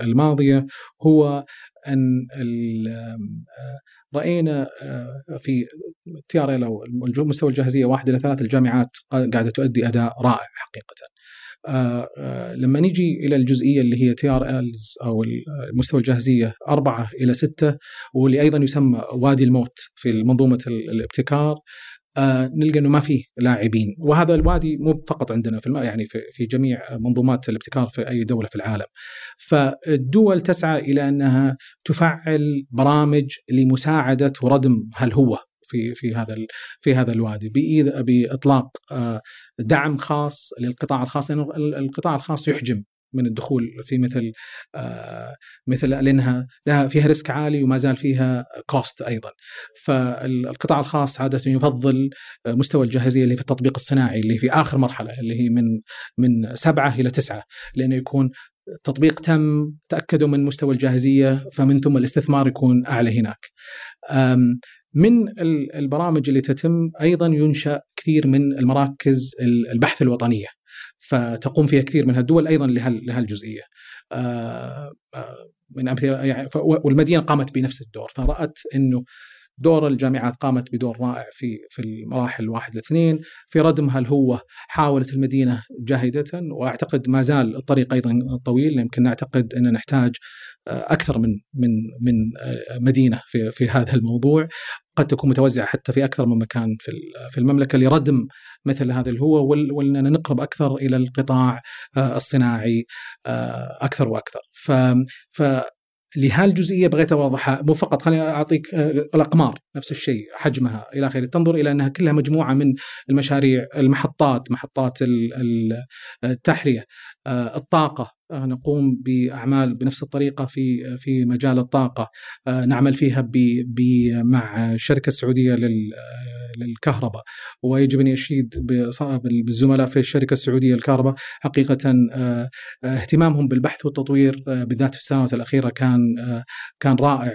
الماضية هو أن رأينا آه، في TRL أو مستوى الجاهزية واحد إلى ثلاث الجامعات قاعدة تؤدي أداء رائع حقيقه. آه، آه، لما نجي إلى الجزئية اللي هي TRLs أو مستوى الجاهزية أربعة إلى ستة واللي أيضا يسمى وادي الموت في منظومة الابتكار آه نلقى إنه ما فيه لاعبين. وهذا الوادي مو فقط عندنا في يعني في, في جميع منظومات الابتكار في أي دولة في العالم. فالدول تسعى إلى أنها تفعل برامج لمساعدة وردم هل هو في في هذا في هذا الوادي. بإطلاق آه، دعم خاص للقطاع الخاص لأنه القطاع الخاص يحجم. من الدخول في مثل آه مثل لأنها لها فيها risk عالي وما زال فيها cost أيضا. فالقطاع الخاص عادة يفضل آه، مستوى الجاهزية اللي في التطبيق الصناعي اللي في آخر مرحلة اللي هي من من سبعة إلى تسعة لأنه يكون تطبيق تم تأكدوا من مستوى الجاهزية فمن ثم الاستثمار يكون أعلى هناك. من البرامج اللي تتم أيضا ينشأ كثير من المراكز البحث الوطنية فتقوم فيها كثير من الدول أيضا لهالجزئية. آه، آه، من أمثلة يعني والمدينة قامت بنفس الدور فرأت إنه دور الجامعات قامت بدور رائع في في المراحل واحد لاثنين في ردمها الهوة حاولت المدينة جاهدة وأعتقد ما زال الطريق أيضا طويل يمكن نعتقد أن نحتاج أكثر من من من مدينة في في هذا الموضوع. قد تكون متوزعة حتى في أكثر من مكان في في المملكة لردم مثل هذا الهوة وأننا نقرب أكثر إلى القطاع الصناعي أكثر وأكثر. ف ف لهالجزئيه بغيت أوضحها. مو فقط خليني أعطيك الأقمار نفس الشيء حجمها إلى آخره. تنظر إلى أنها كلها مجموعة من المشاريع المحطات محطات التحلية الطاقة نقوم بأعمال بنفس الطريقة في في مجال الطاقة. نعمل فيها مع الشركة السعوديه للكهرباء. ويجب أن اشيد بالزملاء في الشركة السعودية للكهرباء. حقيقة اهتمامهم بالبحث والتطوير بالذات في السنوات الأخيرة كان كان رائع.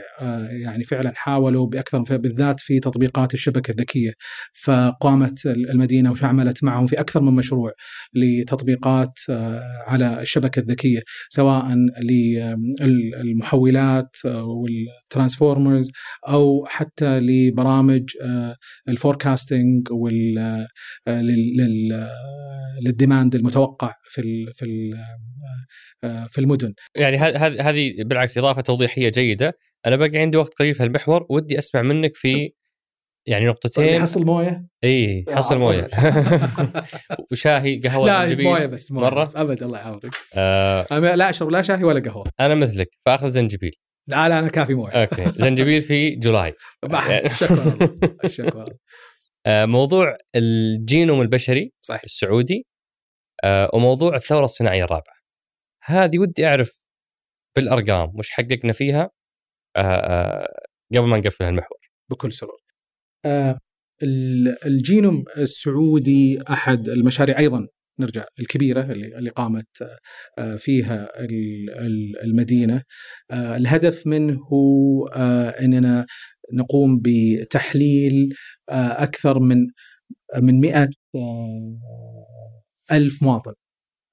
يعني فعلا حاولوا بأكثر بالذات في تطبيقات الشبكة الذكية. فقامت المدينة وعملت معهم في أكثر من مشروع لتطبيقات على الشبكة الذكية. سواء للمحولات وال transformers أو حتى لبرامج ال forecasting وال لل demand المتوقع في في في المدن. يعني هذه هذه بالعكس إضافة توضيحية جيدة. أنا باقي عندي وقت قليل في المحور ودي أسمع منك في يعني نقطتين. حصل موية؟ إي حصل موية. <laughs> وشاهي قهوة لا زنجبيل موية بس موية مرة. بس أبد الله يعافيك. آه. لا اشرب لا شاي ولا قهوة. أنا مثلك فأخذ زنجبيل. لا لا أنا كافي موية. okay. زنجبيل في July. <laughs> شكرا <laughs> شكرا. موضوع الجينوم البشري صحيح. السعودي آه وموضوع الثورة الصناعية الرابعة. هذه ودي أعرف بالأرقام وش حققنا فيها آه آه قبل ما نقفل المحور بكل سرور. آه الجينوم السعودي أحد المشاريع أيضا نرجع الكبيرة اللي قامت فيها المدينة. الهدف منه هو إننا نقوم بتحليل أكثر من من 100 ألف مواطن.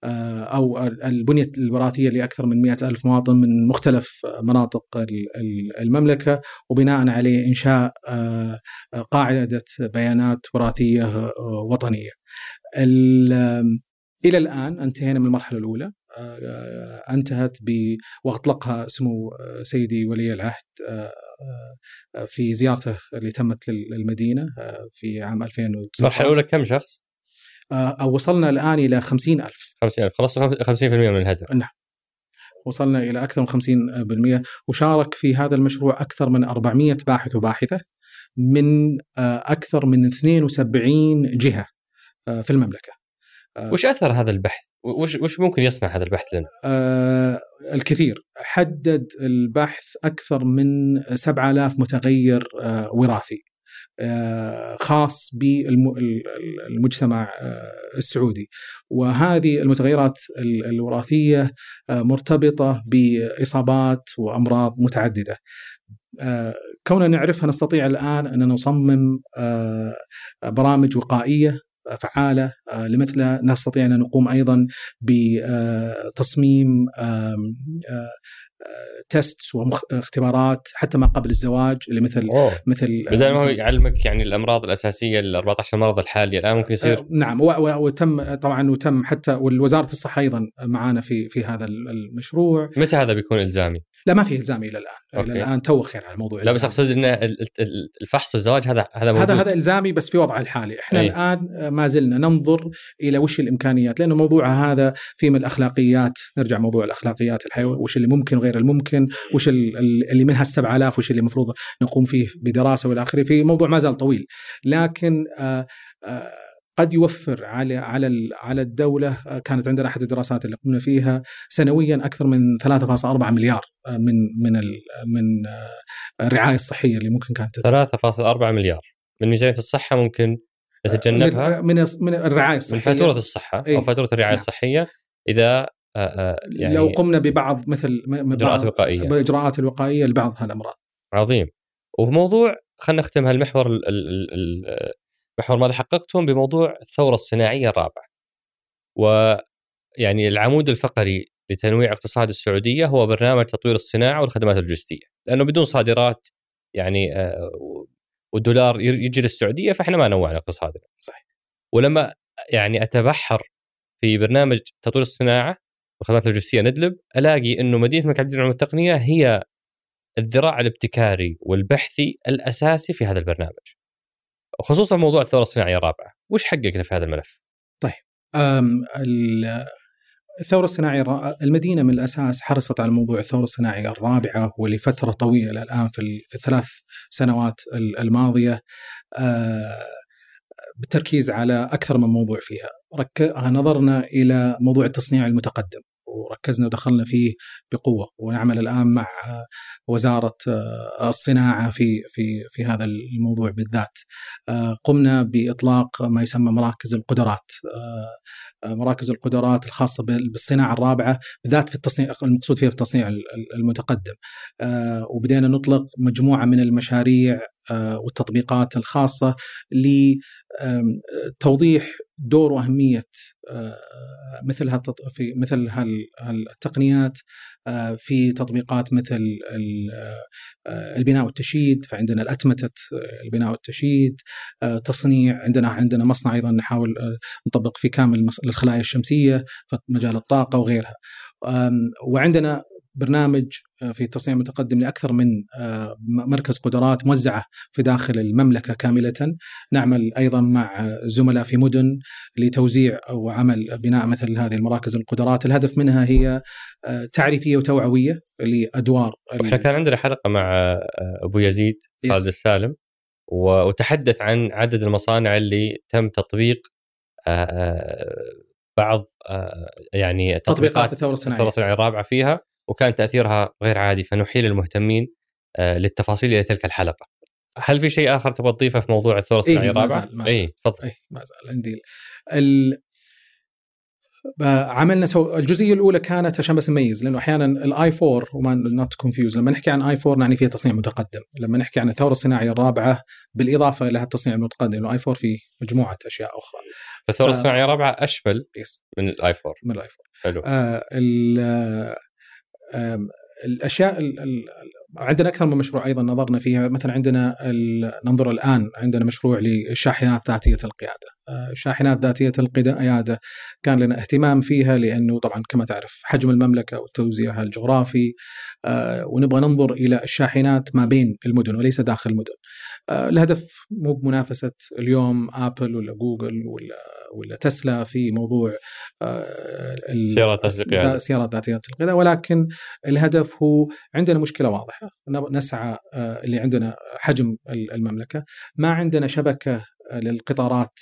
أو البنية الوراثية لأكثر من مئة ألف مواطن من مختلف مناطق المملكة وبناء عليه إنشاء قاعدة بيانات وراثية وطنية. إلى الآن انتهينا من المرحلة الأولى. انتهت واطلقها سمو سيدي ولي العهد في زيارته اللي تمت للمدينة في عام 2019 المرحلة الأولى كم شخص؟ أو وصلنا الآن إلى 50000 50000 خلصوا 50% من الهدف. نعم. وصلنا إلى أكثر من 50% وشارك في هذا المشروع أكثر من 400 باحث وباحثة من أكثر من 72 جهة في المملكة. وش أثر هذا البحث؟ وش وش ممكن يصنع هذا البحث لنا؟ آه الكثير. حدد البحث أكثر من 7000 متغير آه وراثي. خاص بالمجتمع السعودي. وهذه المتغيرات الوراثية مرتبطة بإصابات وأمراض متعددة. كوننا نعرفها نستطيع الآن أن نصمم برامج وقائية فعالة لمثلها نستطيع أن نقوم أيضا بتصميم تيست واختبارات حتى ما قبل الزواج اللي مثل أوه. مثل بدل ما هو يعلمك يعني الأمراض الأساسية ال 14 مرض الحاليه الآن ممكن يصير آه نعم وتم طبعا وتم حتى ووزاره الصحة أيضا معانا في في هذا المشروع متى هذا بيكون إلزامي؟ لا ما في الزامي إلى الآن okay. إلى الآن تو خير على الموضوع لا بس أقصد إن الفحص الزواج هذا هذا موجود. هذا هذا إلزامي بس في وضعه الحالي إحنا أي. الآن ما زلنا ننظر إلى وش الإمكانيات لأنه موضوع هذا في من الأخلاقيات نرجع موضوع الأخلاقيات الحيوة وش اللي ممكن وغير الممكن وش اللي منها ال 7000 وش اللي المفروض نقوم فيه بدراسة والى آخره في موضوع ما زال طويل لكن آآ آآ قد يوفر على على على الدولة كانت عندنا أحد الدراسات اللي قمنا فيها سنويا أكثر من 3.4 مليار من من من الرعاية الصحية اللي ممكن كانت 3.4 مليار. من ميزانيه الصحة ممكن نتجنبها من من الرعاية الصحية. من فاتورة الصحة إيه؟ أو فاتورة الرعاية نعم. الصحية إذا يعني لو قمنا ببعض مثل اجراءات وقائيه بإجراءات الوقائية لبعض هالأمراض. عظيم. وموضوع خلينا نختم هالمحور المحور ماذا حققتم بموضوع الثورة الصناعية الرابعة ويعني العمود الفقري لتنويع اقتصاد السعودية هو برنامج تطوير الصناعة والخدمات اللوجستية لأنه بدون صادرات يعني والدولار يجي للسعوديه فإحنا ما نوعنا اقتصادنا. صحيح. ولما يعني أتبحر في برنامج تطوير الصناعة والخدمات اللوجستية ندلب ألاقي إنه مدينة الملك عبد العزيز التقنيه هي الذراع الابتكاري والبحثي الأساسي في هذا البرنامج. خصوصا موضوع الثورة الصناعية الرابعة، وش حققنا في هذا الملف؟ طيب الثورة الصناعية المدينة من الأساس حرصت على موضوع الثورة الصناعية الرابعة ولفترة طويلة الآن في, في الثلاث سنوات الماضية آه، بالتركيز على أكثر من موضوع فيها. نظرنا إلى موضوع التصنيع المتقدم. وركزنا ودخلنا فيه بقوة ونعمل الآن مع وزارة الصناعة في في في هذا الموضوع بالذات. قمنا بإطلاق ما يسمى مراكز القدرات. مراكز القدرات الخاصة بالصناعة الرابعة بالذات في التصنيع المقصود فيها في التصنيع المتقدم. وبدينا نطلق مجموعة من المشاريع والتطبيقات الخاصة لتوضيح دور وأهمية مثل في مثل هالتقنيات في تطبيقات مثل البناء والتشييد فعندنا الأتمتة البناء والتشييد تصنيع عندنا عندنا مصنع أيضا نحاول نطبق فيه كامل الخلايا الشمسية في مجال الطاقة وغيرها. وعندنا برنامج آه، في التصنيع المتقدم لأكثر من آه، مركز قدرات موزعة في داخل المملكة كاملة. نعمل أيضا مع زملاء في مدن لتوزيع أو عمل بناء مثل هذه المراكز القدرات. الهدف منها هي آه، تعريفية وتوعوية لأدوار إحنا كان عندنا حلقة مع أبو يزيد خالد السالم وتحدث عن عدد المصانع اللي تم تطبيق بعض يعني تطبيقات الثورة الصناعية. الثورة الصناعية الرابعة فيها. وكان تأثيرها غير عادي فنحيل المهتمين آه، للتفاصيل إلى تلك الحلقة. هل في شيء آخر تبغى تضيفه في موضوع الثورة الصناعية إيه الرابعة؟ اي تفضل. اي ما زال عندي ال... عملنا سو... الجزئية الأولى كانت عشان بس نميز لأنه أحيانا الآي 4 وما not confuse لما نحكي عن I4 نعني فيها تصنيع متقدم، لما نحكي عن الثورة الصناعية الرابعة بالإضافة إلى التصنيع المتقدم لأنه I4 في مجموعة أشياء أخرى. فالثورة ف... الصناعية الرابعة أشمل من الآي 4 من الآي 4 حلو. آه ال... الأشياء عندنا أكثر من مشروع أيضا نظرنا فيها مثلا عندنا ننظر الآن عندنا مشروع للشاحنات ذاتية القيادة آه، شاحنات ذاتية القيادة كان لنا اهتمام فيها لأنه طبعا كما تعرف حجم المملكة وتوزيعها الجغرافي آه، ونبغى ننظر إلى الشاحنات ما بين المدن وليس داخل المدن. آه، الهدف مو بمنافسة اليوم آبل ولا جوجل ولا ولا تسلا في موضوع سيارات القيادة. سيارات ذاتيه القيادة. ولكن الهدف هو عندنا مشكلة واضحة. نسعى اللي عندنا حجم المملكة. ما عندنا شبكة للقطارات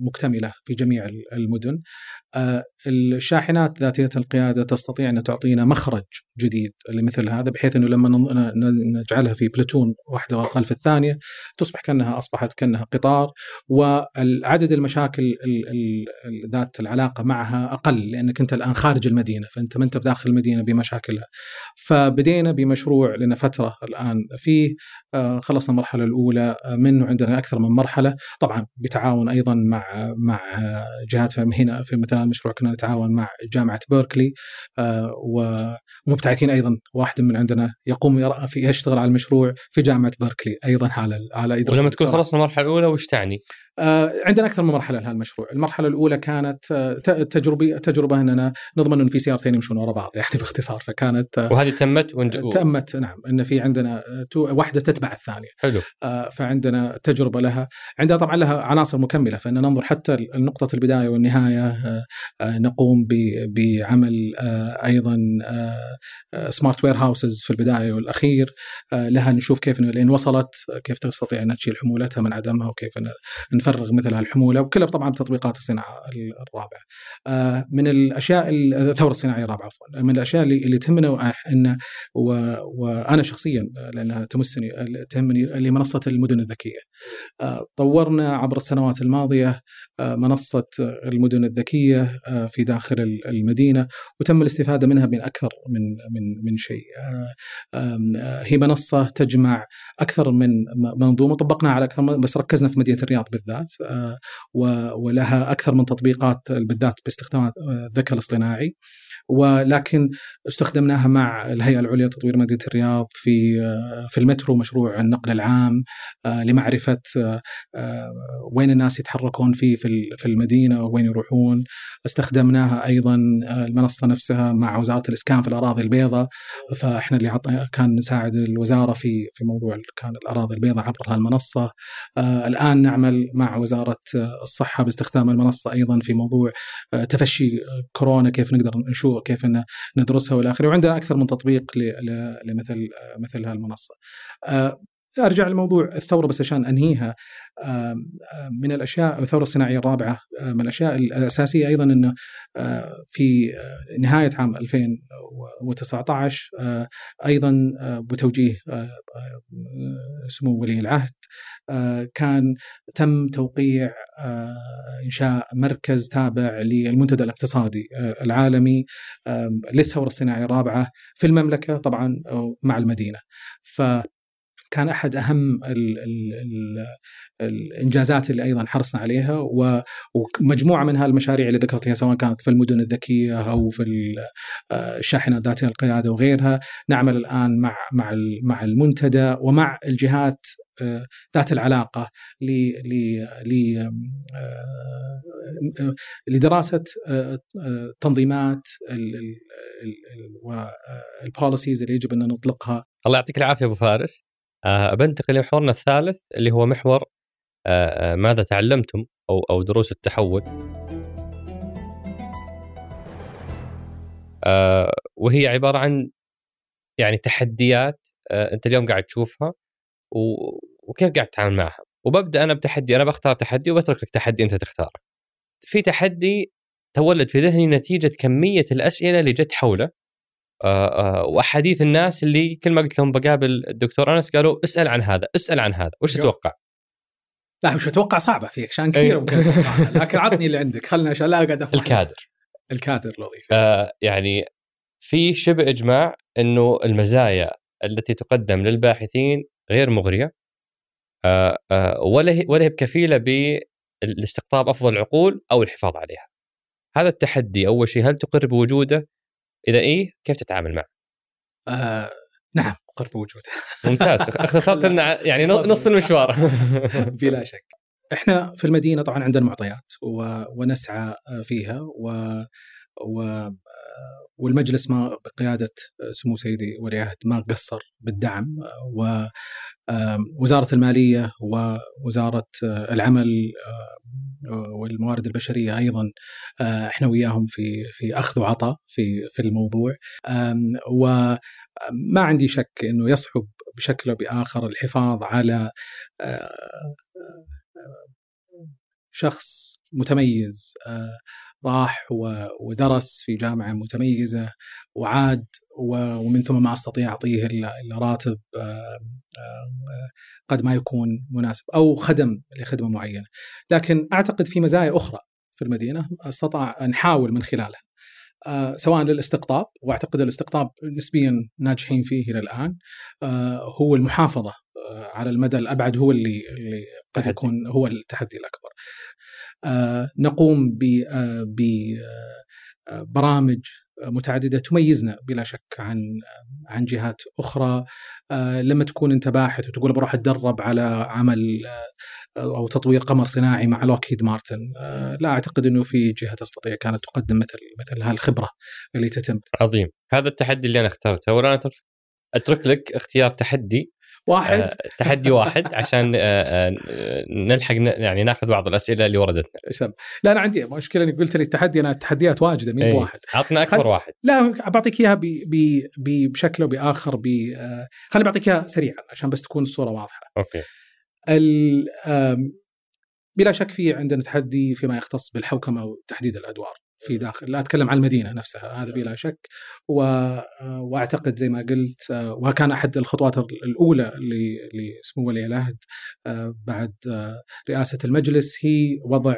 مكتملة في جميع المدن. آه، الشاحنات ذاتية القيادة تستطيع أن تعطينا مخرج جديد لمثل هذا بحيث أنه لما نجعلها في بلاتون واحدة خلف الثانية تصبح كأنها أصبحت كأنها قطار. والعدد المشاكل ذات العلاقة معها أقل لأنك أنت الآن خارج المدينة فأنت ما أنت بداخل المدينة بمشاكلها. فبدينا بمشروع لنا فترة الآن فيه. آه، خلصنا المرحلة الأولى آه، منه عندنا أكثر من مرحلة طبعا بتعاون أيضا مع مع جهات هنا في مثلا مشروع كنا نتعاون مع جامعة بيركلي آه، ومبتعثين أيضا واحد من عندنا يقوم في يشتغل على المشروع في جامعة بيركلي أيضا على على يدرس ولما تكون خلصنا المرحلة الأولى وش تعني؟ آه، عندنا أكثر من مرحلة لهذا المشروع، المرحلة الأولى كانت آه، تجربه تجربة أننا نضمن انه في سيارتين يمشون ورا بعض يعني باختصار فكانت وهذه تمت ونج... تمت نعم إن في عندنا واحدة تتبع الثانية. حلو. فعندنا تجربة لها، عندها طبعا لها عناصر مكملة فإن ننظر حتى نقطه البداية والنهاية نقوم بعمل أيضا سمارت وير هاوسز في البداية والأخير لها نشوف كيف لين وصلت كيف تستطيع ان تشيل حمولتها من عدمها وكيف نفرغ مثل هالحمولة وكلها طبعا تطبيقات الصناعة الرابعة. من الأشياء الثورة الصناعية الرابعة عفوا من الأشياء اللي, اللي تهمنا إن وأنا شخصيا لأنها تمسني تهمني لمنصه المدن الذكية. طورنا عبر السنوات الماضية منصة المدن الذكية في داخل المدينة وتم الاستفادة منها من أكثر من من من شيء. هي منصة تجمع أكثر من منظومة طبقناها على أكثر بس ركزنا في مدينة الرياض بالذات ولها أكثر من تطبيقات بالذات باستخدام الذكاء الاصطناعي. ولكن استخدمناها مع الهيئة العليا لتطوير مدينه الرياض في في المترو مشروع النقل العام لمعرفة وين الناس يتحركون فيه في المدينة وين يروحون استخدمناها أيضا المنصة نفسها مع وزارة الإسكان في الأراضي البيضاء فإحنا اللي. كان نساعد الوزارة في في موضوع كان الأراضي البيضاء عبر هالمنصة الآن نعمل مع وزارة الصحة باستخدام المنصة أيضا في موضوع تفشي كورونا كيف نقدر نشوف كيف ندرسها والى آخره وعندنا أكثر من تطبيق لمثل مثل هالمنصة. أرجع لموضوع الثورة بس عشان أنهيها من الأشياء الثورة الصناعية الرابعة من الأشياء الأساسية أيضا إنه في نهاية عام 2019 أيضا بتوجيه سمو ولي العهد كان تم توقيع إنشاء مركز تابع للمنتدى الاقتصادي العالمي للثورة الصناعية الرابعة في المملكة طبعا مع المدينة. ف كان أحد أهم ال ال ال الإنجازات اللي أيضا حرصنا عليها ومجموعة من هالمشاريع اللي ذكرتها سواء كانت في المدن الذكية أو في الشاحنات ذاتيه القيادة وغيرها نعمل الآن مع مع مع المنتدى ومع الجهات ذات العلاقة ل ل لدراسة تنظيمات والبوليسيز اللي يجب أن نطلقها. الله يعطيك العافية أبو فارس. بنتقل لمحورنا الثالث اللي هو محور أه ماذا تعلمتم أو أو دروس التحول. وهي عبارة عن يعني تحديات أنت اليوم قاعد تشوفها وكيف قاعد تتعامل معها. وببدأ أنا بتحدي أنا بختار تحدي وبترك لك تحدي أنت تختاره. في تحدي تولد في ذهني نتيجة كمية الأسئلة اللي جت حوله. آه، آه، وأحاديث الناس اللي كل ما قلت لهم بقابل الدكتور أنس قالوا اسأل عن هذا اسأل عن هذا وش تتوقع؟ لا وش أتوقع صعبة فيك عشان كثير أيوه. ممكن لكن عطني اللي عندك خلنا عشان لا أقعد الكادر الكادر لطيف آه يعني في شبه إجماع إنه المزايا التي تقدم للباحثين غير مغرية آه آه ولا هي ولا هي بكفيلة بالاستقطاب أفضل العقول أو الحفاظ عليها. هذا التحدي أول شيء هل تقر بوجوده إذا إيه كيف تتعامل معه؟ آه نعم قرب وجوده ممتاز. اختصرت لنا <laughs> يعني نص المشوار. <laughs> بلا شك. إحنا في المدينة طبعا عندنا معطيات و... ونسعى فيها و... و... والمجلس ما بقيادة سمو سيدي ولي العهد ما قصر بالدعم ووزاره المالية ووزارة العمل والموارد البشرية أيضا إحنا وياهم في في أخذ وعطاء في في الموضوع. وما عندي شك إنه يصعب بشكل أو بآخر الحفاظ على شخص متميز راح ودرس في جامعة متميزة وعاد ومن ثم ما أستطيع أعطيه الا راتب قد ما يكون مناسب أو خدم لخدمة معينة. لكن أعتقد في مزايا أخرى في المدينة استطاع نحاول من خلالها. سواء للاستقطاب وأعتقد الاستقطاب نسبيا ناجحين فيه إلى الآن هو المحافظة على المدى الأبعد هو اللي اللي قد يكون هو التحدي الأكبر. آه، نقوم ببرامج آه، آه، متعددة تميزنا بلا شك عن عن جهات أخرى. لما تكون أنت باحث وتقول بروح أتدرب على عمل أو تطوير قمر صناعي مع لوكهيد مارتن لا أعتقد إنه في جهة تستطيع كانت تقدم مثل مثل هالخبرة اللي تتم. عظيم. هذا التحدي اللي أنا اخترته. وأنا أترك لك اختيار تحدي واحد. آه تحدي واحد عشان آه آه نلحق يعني ناخذ بعض الأسئلة اللي وردتنا لا أنا عندي مشكلة إنك قلت لي التحدي أنا التحديات واجدة مين بواحد عطنا أكبر خل... واحد. لا بعطيك إياها بشكل أو بآخر ب آه خليني بعطيك إياها سريعا عشان بس تكون الصورة واضحة. أوكي. ال... بلا شك في عندنا تحدي فيما يختص بالحوكمة وتحديد الأدوار. في داخل لا أتكلم عن المدينة نفسها هذا بلا شك و... وأعتقد زي ما قلت وكان أحد الخطوات الأولى لسمو ولي العهد بعد رئاسة المجلس هي وضع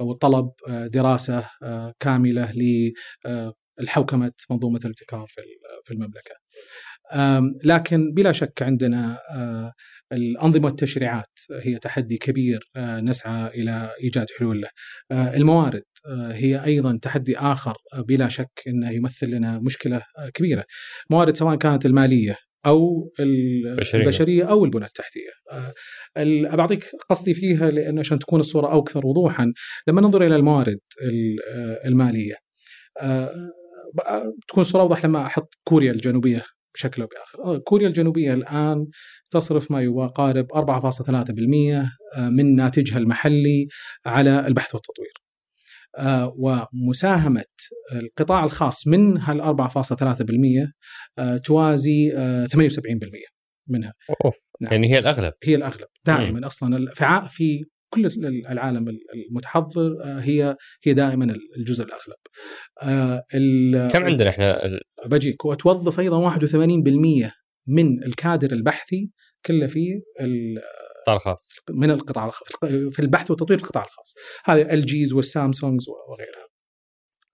وطلب دراسة كاملة للحوكمه منظومة الابتكار في المملكة. لكن بلا شك عندنا آه، الأنظمة والتشريعات هي تحدي كبير آه، نسعى إلى إيجاد حلول له. الموارد هي أيضا تحدي آخر بلا شك أنه يمثل لنا مشكلة كبيرة. موارد سواء كانت المالية أو البشرية, البشرية أو البنى التحتية. بعطيك قصدي فيها لأنه عشان تكون الصورة أكثر وضوحا لما ننظر إلى الموارد المالية تكون الصورة أوضح لما أحط كوريا الجنوبية. بشكل أو بآخر. آه، كوريا الجنوبية الآن تصرف ما يقارب 4.3% من ناتجها المحلي على البحث والتطوير. آه، ومساهمة القطاع الخاص من هال 4.3% آه، توازي 78% منها. أوف. نعم. يعني هي الأغلب. هي الأغلب دائما أصلا في كل العالم المتحضر آه، هي هي دائما الجزء الأغلب. آه، كم عندنا إحنا؟ بجيك وتوظف أيضا 81% من الكادر البحثي كله في القطاع الخاص من القطاع الخاص في البحث والتطوير في القطاع الخاص هذه ال جيز والسامسونجز وغيرها.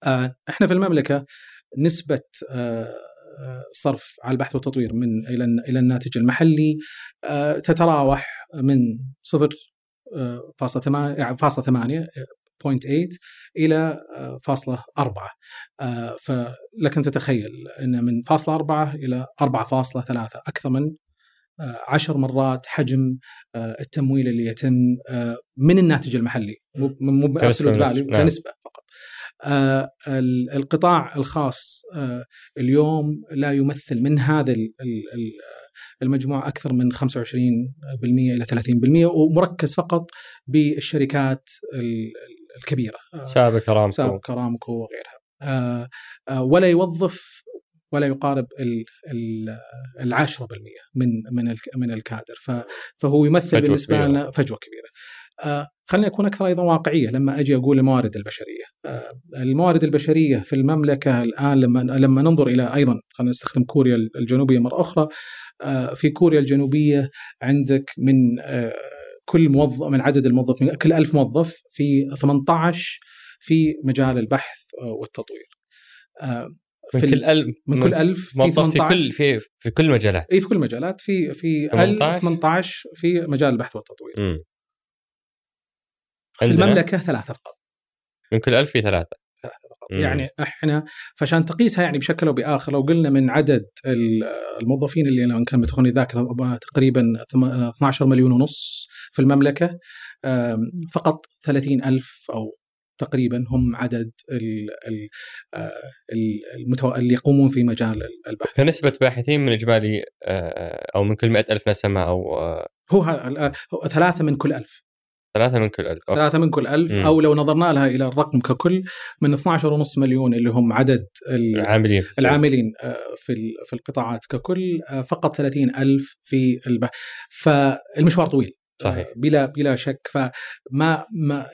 آه، إحنا في المملكة نسبة صرف على البحث والتطوير من إلى إلى الناتج المحلي تتراوح من صفر فاصلة ثمانية يعني فاصلة ثمانية 0.8 إلى فاصلة أربعة. فلك أن تتخيل إن من فاصلة أربعة إلى 4.3 أكثر من عشر مرات حجم التمويل اللي يتم من الناتج المحلي. مو بابسولوت فاليو نعم. كنسبة فقط. القطاع الخاص اليوم لا يمثل من هذا المجموعة أكثر من 25% إلى 30% ومركز فقط بالشركات الكبيرة. سابق ارامكو سابق ارامكو وغيرها. آه، آه، ولا يوظف ولا يقارب العشرة بالمئة من من من الكادر. فهو يمثل بالنسبة لنا فجوة كبيرة. خليني أكون أكثر أيضا واقعية لما أجي أقول الموارد البشرية. آه الموارد البشرية في المملكة الآن لما لما ننظر إلى أيضا خلينا نستخدم كوريا الجنوبية مرة أخرى آه في كوريا الجنوبية عندك من آه، كل موظف من عدد الموظفين كل ألف موظف في 18 في مجال البحث والتطوير. آه، من في كل ألف من كل ألف في في كل في في كل المجالات اي في كل المجالات في في 18 18 في مجال البحث والتطوير. م. في المملكة ثلاثة فقط. من كل ألف في ثلاثة. يعني إحنا فعشان تقيسها يعني بشكل أو بآخر لو قلنا من عدد الموظفين اللي لو كان متخوني ذاك تقريبا 12 مليون ونص في المملكة فقط 30 ألف أو تقريبا هم عدد ال ال المتو... اللي يقومون في مجال البحث. كنسبة باحثين من إجمالي أو من كل مئة ألف نسمة أو هو ثلاثة من كل ألف. ثلاثة من كل ألف ثلاثة من كل ألف أو لو نظرنا لها إلى الرقم ككل من 12.5 مليون اللي هم عدد العاملين العاملين آه، في في القطاعات ككل آه، فقط 30 ألف في البحث فالمشوار طويل صحيح. بلا بلا شك. فما ما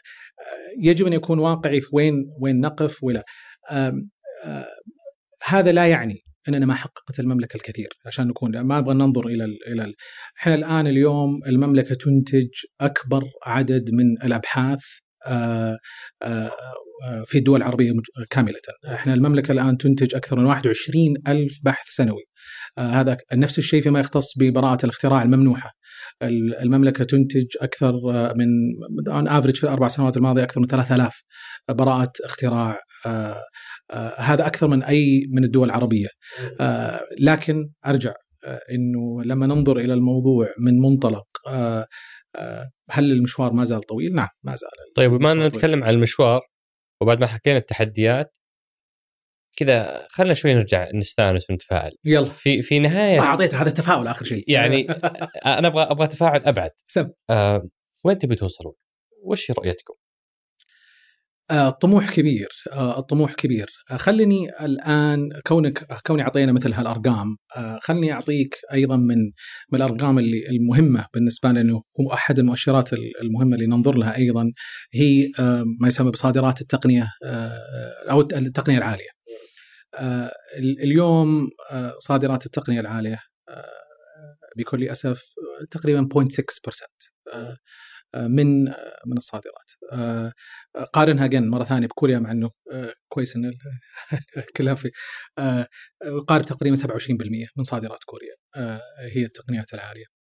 يجب أن يكون واقعي في وين وين نقف ولا هذا لا يعني إننا ما حققت المملكة الكثير عشان نكون ما أبغى ننظر إلى ال إلى ال إحنا الآن اليوم المملكة تنتج أكبر عدد من الأبحاث في الدول العربية كاملة. إحنا المملكة الآن تنتج أكثر من 21 ألف بحث سنوي. هذا نفس الشيء فيما يختص ببراءة الاختراع الممنوحة. المملكة تنتج أكثر من أون افريج في الأربع سنوات الماضية أكثر من 3000 براءة اختراع. آه آه هذا أكثر من أي من الدول العربية. آه لكن أرجع آه أنه لما ننظر إلى الموضوع من منطلق آه آه هل المشوار ما زال طويل؟ نعم ما زال طيب بما نتكلم عن المشوار وبعد ما حكينا التحديات كذا خلينا شوي نرجع نستانس ونتفائل يلا في في نهاية ما أعطيت هذا التفاؤل آخر شيء يعني <laughs> أنا أبغى أبغى تفاعل أبعد سم آه وين تبي توصلون؟ وش رؤيتكم؟ الطموح آه كبير آه الطموح كبير. آه خليني الآن كونك كوني أعطينا مثل هالأرقام. آه خليني أعطيك أيضا من من الأرقام اللي المهمة بالنسبة لنا هو أحد المؤشرات المهمة اللي ننظر لها أيضا. هي آه ما يسمى بصادرات التقنية آه أو التقنية العالية. آه، اليوم آه، صادرات التقنية العالية آه، بكل أسف تقريبا 0.6% من من الصادرات. قارنها جن مرة ثانية بكوريا مع إنه كويس إن <laughs> كلها في قارب تقريبا 27% من صادرات كوريا. هي التقنيات العالية.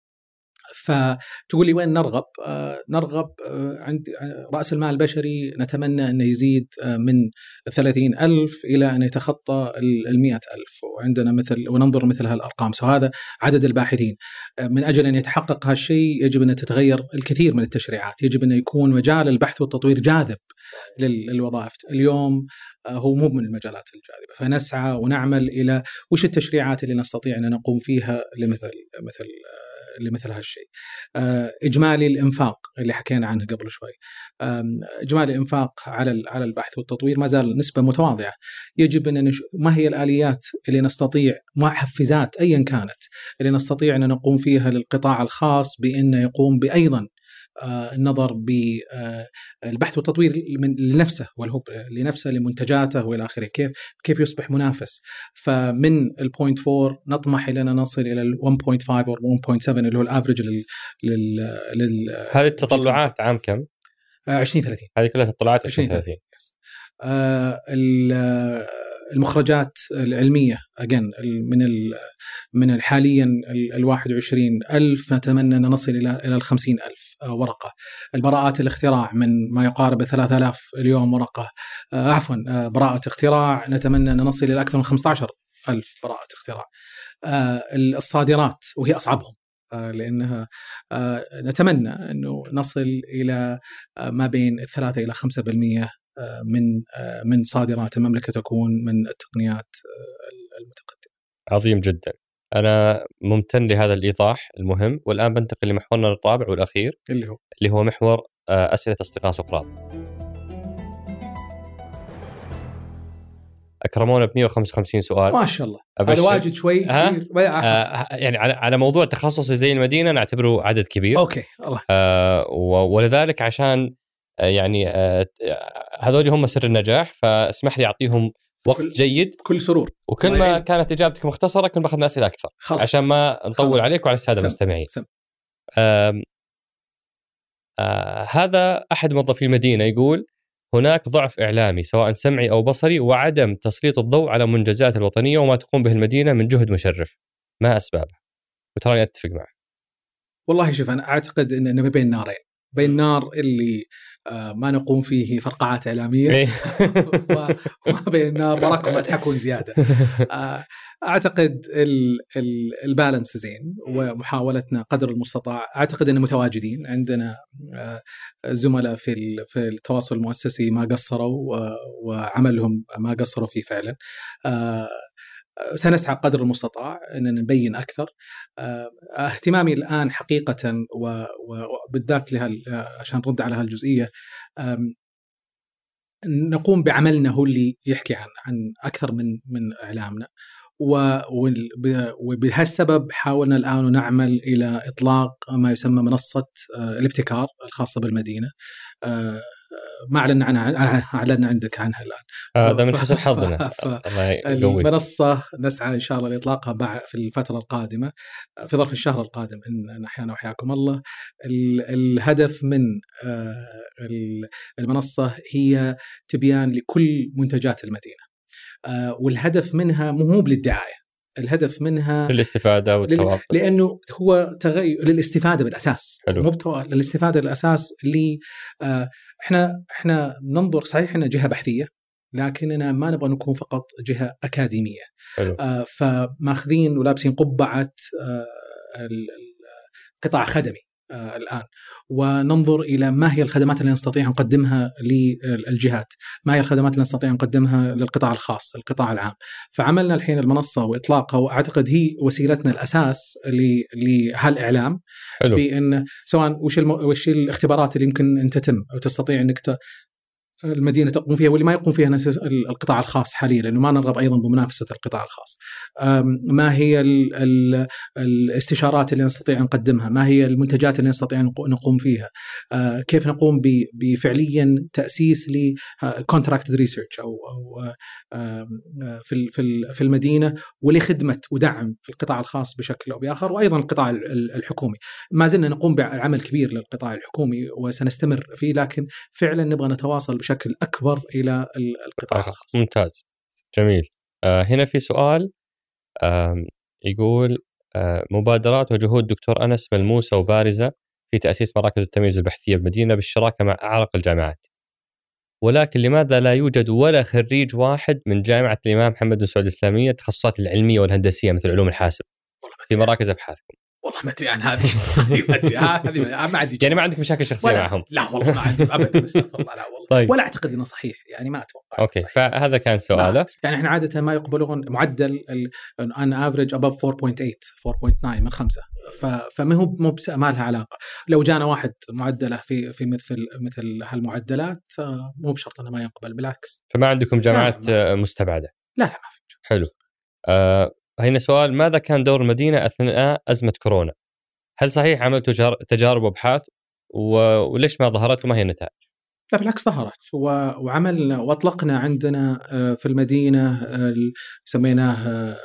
فتقول لي وين نرغب؟ آه نرغب آه عند رأس المال البشري نتمنى أنه يزيد آه من 30 ألف إلى أن يتخطى ال 100 ألف. وعندنا مثل وننظر مثل هالأرقام. وهذا عدد الباحثين. آه من أجل أن يتحقق هالشيء يجب أن تتغير الكثير من التشريعات، يجب أن يكون مجال البحث والتطوير جاذب للوظائف، اليوم آه، هو مو من المجالات الجاذبة، فنسعى ونعمل إلى وش التشريعات اللي نستطيع أن نقوم فيها لمثل مثل لمثل هالشيء. آه، إجمالي الإنفاق اللي حكينا عنه قبل شوي. إجمالي الإنفاق على على البحث والتطوير ما زال نسبة متواضعة. يجب أن نش... ما هي الآليات اللي نستطيع محفزات ايا كانت اللي نستطيع أن نقوم فيها للقطاع الخاص بانه يقوم بايضا النظر بالبحث آه، والتطوير لنفسه والهو لنفسه لمنتجاته وإلى آخره كيف كيف يصبح منافس. فمن ال point 4 نطمح إلى أن نصل إلى ال 1.5 أو 1.7 اللي هو ال average لل, لل... هذه التطلعات عام كم؟ 2030 هذه كلها تطلعات 2030 آه المخرجات العلمية. again من من حاليا ال 21 ألف نتمنى أن نصل إلى إلى ال 50 ألف آه، ورقة. البراءات الاختراع من ما يقارب 3000 اليوم ورقة. آه، عفوا آه، براءة اختراع نتمنى أن نصل إلى أكثر من 15 ألف براءة اختراع. الصادرات وهي أصعبهم لأنها نتمنى أنه نصل إلى ما بين 3 إلى 5% من من صادرات المملكة تكون من التقنيات المتقدمة. عظيم جدا. أنا ممتن لهذا الإيضاح المهم والآن بنتقل لمحورنا الرابع والأخير اللي هو؟ اللي هو محور آه، أسئلة أصدقاء سقراط. أكرمونا ب 155 سؤال. ما شاء الله. هذا واجد شوي. كثير. آه يعني على على موضوع تخصصي زي المدينة نعتبره عدد كبير. أوكي الله. آه ولذلك عشان آه، يعني آه، هذول هم سر النجاح فاسمح لي أعطيهم وقت كل جيد. كل سرور. وكل ما كانت إجابتك مختصرة كل ما أخذنا أسئلة أكثر. خلص. عشان ما نطول خلص. عليك وعلى السادة المستمعين. آه هذا أحد موظفي المدينة يقول هناك ضعف إعلامي سواء سمعي أو بصري وعدم تسليط الضوء على منجزات الوطنية وما تقوم به المدينة من جهد مشرف. ما أسبابه؟ وتراني أتفق معه. والله شوف أنا أعتقد إن ما بين نارين. بين نار اللي آه، ما نقوم فيه فرقعات اعلاميه إيه. <laughs> وما بين النار تحكون زيادة. آه، أعتقد البالانس زين ومحاولتنا قدر المستطاع. أعتقد ان متواجدين. عندنا آه، زملاء في في التواصل المؤسسي ما قصروا وعملهم ما قصروا فيه فعلا. سنسعى قدر المستطاع ان نبين أكثر. آه، اهتمامي الآن حقيقة وبالذات لها عشان نرد على هالجزئية نقوم بعملنا هو اللي يحكي عن عن أكثر من من إعلامنا. وبهالسبب حاولنا الآن نعمل إلى إطلاق ما يسمى منصة آه، الابتكار الخاصة بالمدينة. آه، ما اعلنا عنها اعلنا عندك عنها الآن. هذا من حسن حظنا. المنصة نسعى إن شاء الله لإطلاقها في الفترة القادمة في ظرف الشهر القادم إن أحيانا وحياكم الله. الهدف من آه، المنصة هي تبيان لكل منتجات المدينة. آه، والهدف منها مو هو للدعايه الهدف منها للاستفادة والتواصل لأنه هو تغير للاستفادة بالأساس. حلو. مو للاستفادة بالأساس اللي آه إحنا إحنا ننظر صحيح إحنا جهة بحثية لكننا ما نبغى نكون فقط جهة أكاديمية. حلو. آه فماخذين ولابسين قبعة آه قطاع خدمي. الآن وننظر إلى ما هي الخدمات اللي نستطيع أن نقدمها للجهات، ما هي الخدمات اللي نستطيع أن نقدمها للقطاع الخاص، القطاع العام. فعملنا الحين المنصة وإطلاقها وأعتقد هي وسيلتنا الأساس لهالإعلام حلو. بأن سواء وش الم... وش الاختبارات اللي يمكن أن تتم أو تستطيع أنك المدينة تقوم فيها واللي ما يقوم فيها القطاع الخاص حاليا لأنه ما نرغب أيضا بمنافسة القطاع الخاص. ما هي ال ال الاستشارات اللي نستطيع نقدمها؟ ما هي المنتجات اللي نستطيع نقوم فيها؟ آه، كيف نقوم بفعليا تأسيس ل contracted research أو أو في في المدينة ولخدمة ودعم القطاع الخاص بشكل أو بآخر وأيضا القطاع الحكومي. ما زلنا نقوم بعمل كبير للقطاع الحكومي وسنستمر فيه لكن فعلا نبغى نتواصل بشكل أكبر إلى القطاع الخاص. ممتاز جميل آه هنا في سؤال آه يقول آه مبادرات وجهود دكتور أنس ملموسة وبارزة في تأسيس مراكز التمييز البحثية بالمدينة بالشراكة مع أعرق الجامعات. ولكن لماذا لا يوجد ولا خريج واحد من جامعة الإمام محمد بن سعود الإسلامية التخصصات العلمية والهندسية مثل علوم الحاسب في مراكز أبحاثكم؟ والله ما أدري عن هذه. ما أدري. هذه ما عندي يعني ما عندك مشاكل شخصية معهم. لا والله ما عندي ابدا استغفر الله لا والله. طيب. ولا أعتقد إنه صحيح يعني ما أتوقع okay صحيح. فهذا كان سؤاله. يعني إحنا عادة ما يقبلون معدل إن average above 4.8 4.9 من خمسة. فما هو مو ما لها علاقة. لو جانا واحد معدلة في في مثل مثل هالمعدلات آه، مو بشرط إنه ما يقبل بالعكس. فما عندكم جامعات. مستبعدة. لا لا ما في حلو. آه هنا سؤال ماذا كان دور المدينة أثناء أزمة كورونا؟ هل صحيح عملتوا تجارب وأبحاث وليش ما ظهرت وما هي النتائج؟ لا بالعكس ظهرت وعملنا وأطلقنا عندنا آه، في المدينة سميناه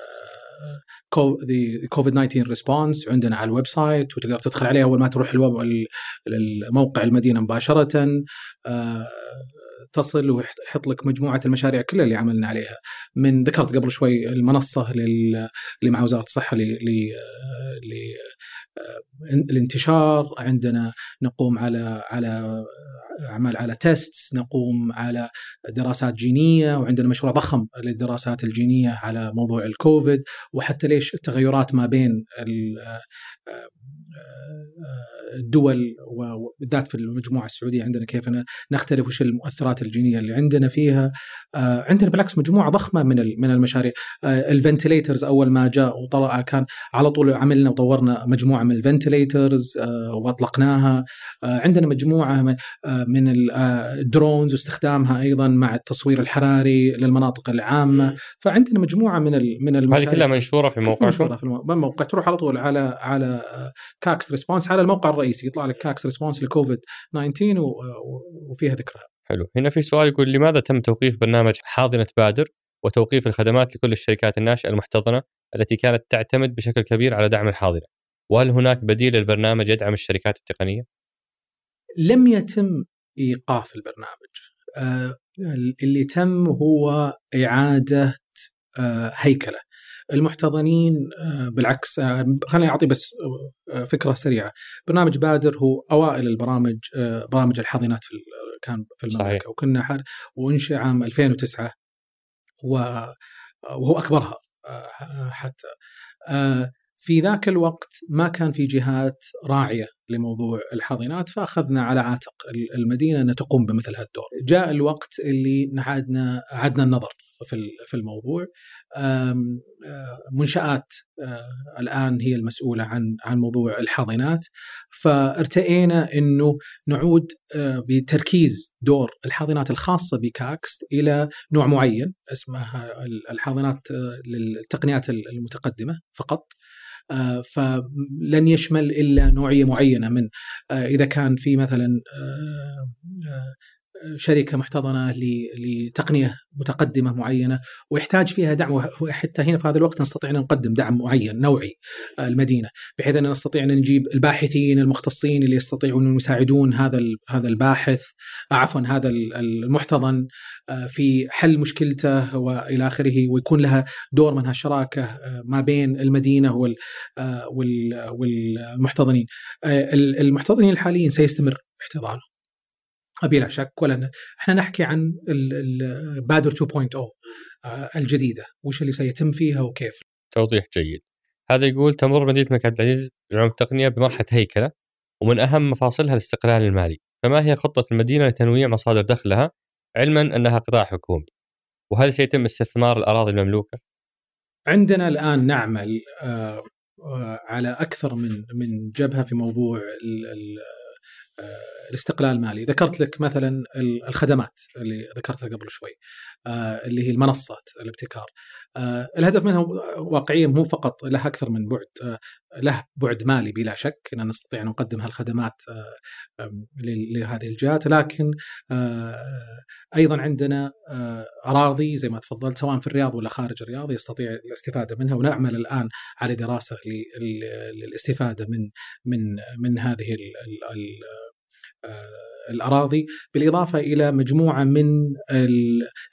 كوفيد 19 response عندنا على ال website وتقدر تدخل عليه أول ما تروح الموقع المدينة مباشرة آه، تصل ويحط لك مجموعة المشاريع كلها اللي عملنا عليها. من ذكرت قبل شوي المنصة اللي مع وزارة الصحة الانتشار. عندنا نقوم على على أعمال على test نقوم على دراسات جينية وعندنا مشروع ضخم للدراسات الجينية على موضوع الكوفيد وحتى ليش التغيرات ما بين الدول وبالذات في المجموعة السعودية عندنا كيف نختلف وش المؤثرات الجينية اللي عندنا فيها. آه، عندنا بالعكس مجموعة ضخمة من من المشاريع. آه، ال ventilators أول ما جاء وطلع كان على طول عملنا وطورنا مجموعة من ال ventilators آه، واطلقناها. عندنا مجموعة من ال drones واستخدامها أيضا مع التصوير الحراري للمناطق العامة. فعندنا مجموعة من من المشاريع. هذه كلها منشورة في موقعكم؟ منشورة في الموقع تروح على طول على على KACST response على الموقع الرئيسي يطلع لك KACST response لكوفيد 19 وفيها ذكرها حلو. هنا في سؤال يقول لماذا تم توقيف برنامج حاضنة بادر وتوقيف الخدمات لكل الشركات الناشئة المحتضنة التي كانت تعتمد بشكل كبير على دعم الحاضنة؟ وهل هناك بديل للبرنامج يدعم الشركات التقنية؟ لم يتم إيقاف البرنامج. آه اللي تم هو إعادة آه هيكلة. المحتضنين آه، بالعكس آه، خليني أعطي بس آه، فكرة سريعة. برنامج بادر هو أوائل البرامج برامج الحاضنات في كان في المملكة. وكنا حر وانشئ عام 2009 وهو أكبرها حتى. في ذاك الوقت ما كان في جهات راعية لموضوع الحاضنات فأخذنا على عاتق المدينة ان تقوم بمثل هالدور. جاء الوقت اللي عدنا عدنا النظر. في في الموضوع. منشآت الآن هي المسؤولة عن عن موضوع الحاضنات. فارتئينا إنه نعود بتركيز دور الحاضنات الخاصة بكاكس إلى نوع معين اسمه الحاضنات للتقنيات المتقدمة فقط. فلن يشمل إلا نوعية معينة من إذا كان في مثلا شركة محتضنة لتقنية متقدمة معينة ويحتاج فيها دعم وحتى هنا في هذا الوقت نستطيع أن نقدم دعم معين نوعي آه، المدينة بحيث أن نستطيع أن نجيب الباحثين المختصين اللي يستطيعون أن يساعدون هذا هذا الباحث آه، عفوا هذا المحتضن آه، في حل مشكلته وإلى آخره ويكون لها دور من هالشراكه ما بين المدينة والمحتضنين. المحتضنين الحاليين سيستمر احتضانهم بلا شك ولا إحنا نحكي عن بادر 2.0 آه، الجديدة. وش اللي سيتم فيها وكيف؟ توضيح جيد. هذا يقول تمر مدينة الملك عبد العزيز للعلوم التقنيه بمرحلة هيكلة ومن أهم مفاصلها الاستقلال المالي. فما هي خطة المدينة لتنويع مصادر دخلها؟ علما أنها قطاع حكومي. وهل سيتم استثمار الأراضي المملوكة؟ عندنا الآن نعمل آه، آه، على أكثر من من جبهة في موضوع الاستقلال المالي. ذكرت لك مثلا الخدمات اللي ذكرتها قبل شوي اللي هي المنصات الابتكار. الهدف منها واقعيا مو فقط له أكثر من بعد له بعد مالي بلا شك إن نستطيع أن نقدم هالخدمات لهذه الجهات. لكن أيضا عندنا أراضي زي ما تفضلت سواء في الرياض ولا خارج الرياض يستطيع الاستفادة منها. ونعمل الآن على دراسة للاستفادة من من من هذه الأراضي بالإضافة إلى مجموعة من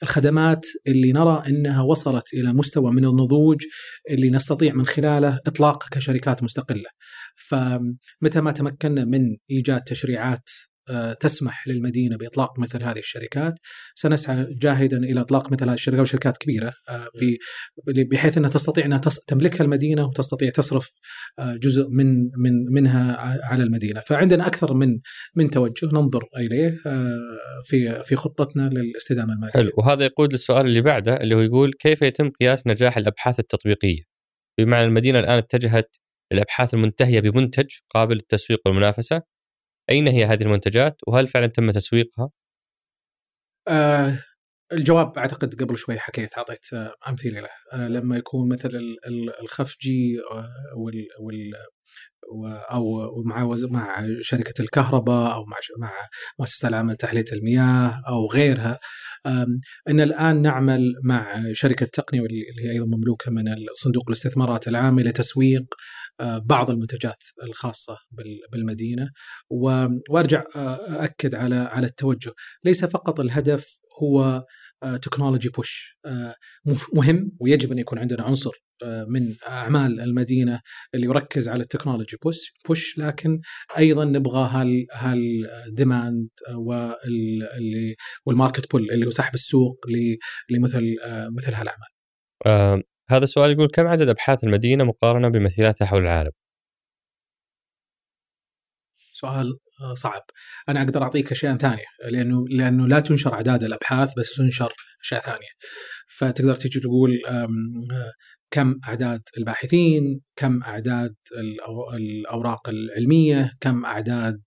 الخدمات اللي نرى إنها وصلت إلى مستوى من النضوج اللي نستطيع من خلاله اطلاقها كشركات مستقلة. فمتى ما تمكنا من إيجاد تشريعات آه، تسمح للمدينة بإطلاق مثل هذه الشركات سنسعى جاهدا إلى إطلاق مثل هذه الشركات وشركات كبيرة آه، بحيث إنها تستطيع إنها تملكها المدينة وتستطيع تصرف آه، جزء من من منها على المدينة، فعندنا أكثر من من توجه ننظر إليه في في خطتنا للاستدامة المالية. حلو وهذا يقود للسؤال اللي بعده اللي هو يقول كيف يتم قياس نجاح الأبحاث التطبيقية؟ بمعنى المدينة الآن اتجهت الابحاث المنتهية بمنتج قابل للتسويق والمنافسة أين هي هذه المنتجات وهل فعلا تم تسويقها؟ آه الجواب أعتقد قبل شوي حكيت أعطيت آه أمثلة له آه لما يكون مثل الخفجي آه وال, وال أو مع مع شركة الكهرباء أو مع مع مؤسسة العمل تحلية المياه أو غيرها إن الآن نعمل مع شركة تقنية اللي هي أيضا مملوكة من صندوق الاستثمارات العامة لتسويق بعض المنتجات الخاصة بالمدينة وأرجع اكد على على التوجه ليس فقط الهدف هو technology push مهم ويجب أن يكون عندنا عنصر من أعمال المدينة اللي يركز على ال technology push push لكن أيضا نبغى هال هال demand واللي وال market pull اللي هو سحب السوق لمثل مثل هالأعمال. آه هذا السؤال يقول كم عدد أبحاث المدينة مقارنة بمثيلاتها حول العالم؟ سؤال صعب أنا أقدر أعطيك أشياء ثانية لأنه لأنه لا تنشر أعداد الأبحاث بس تنشر أشياء ثانية فتقدر تيجي تقول كم أعداد الباحثين كم أعداد الأوراق العلمية كم أعداد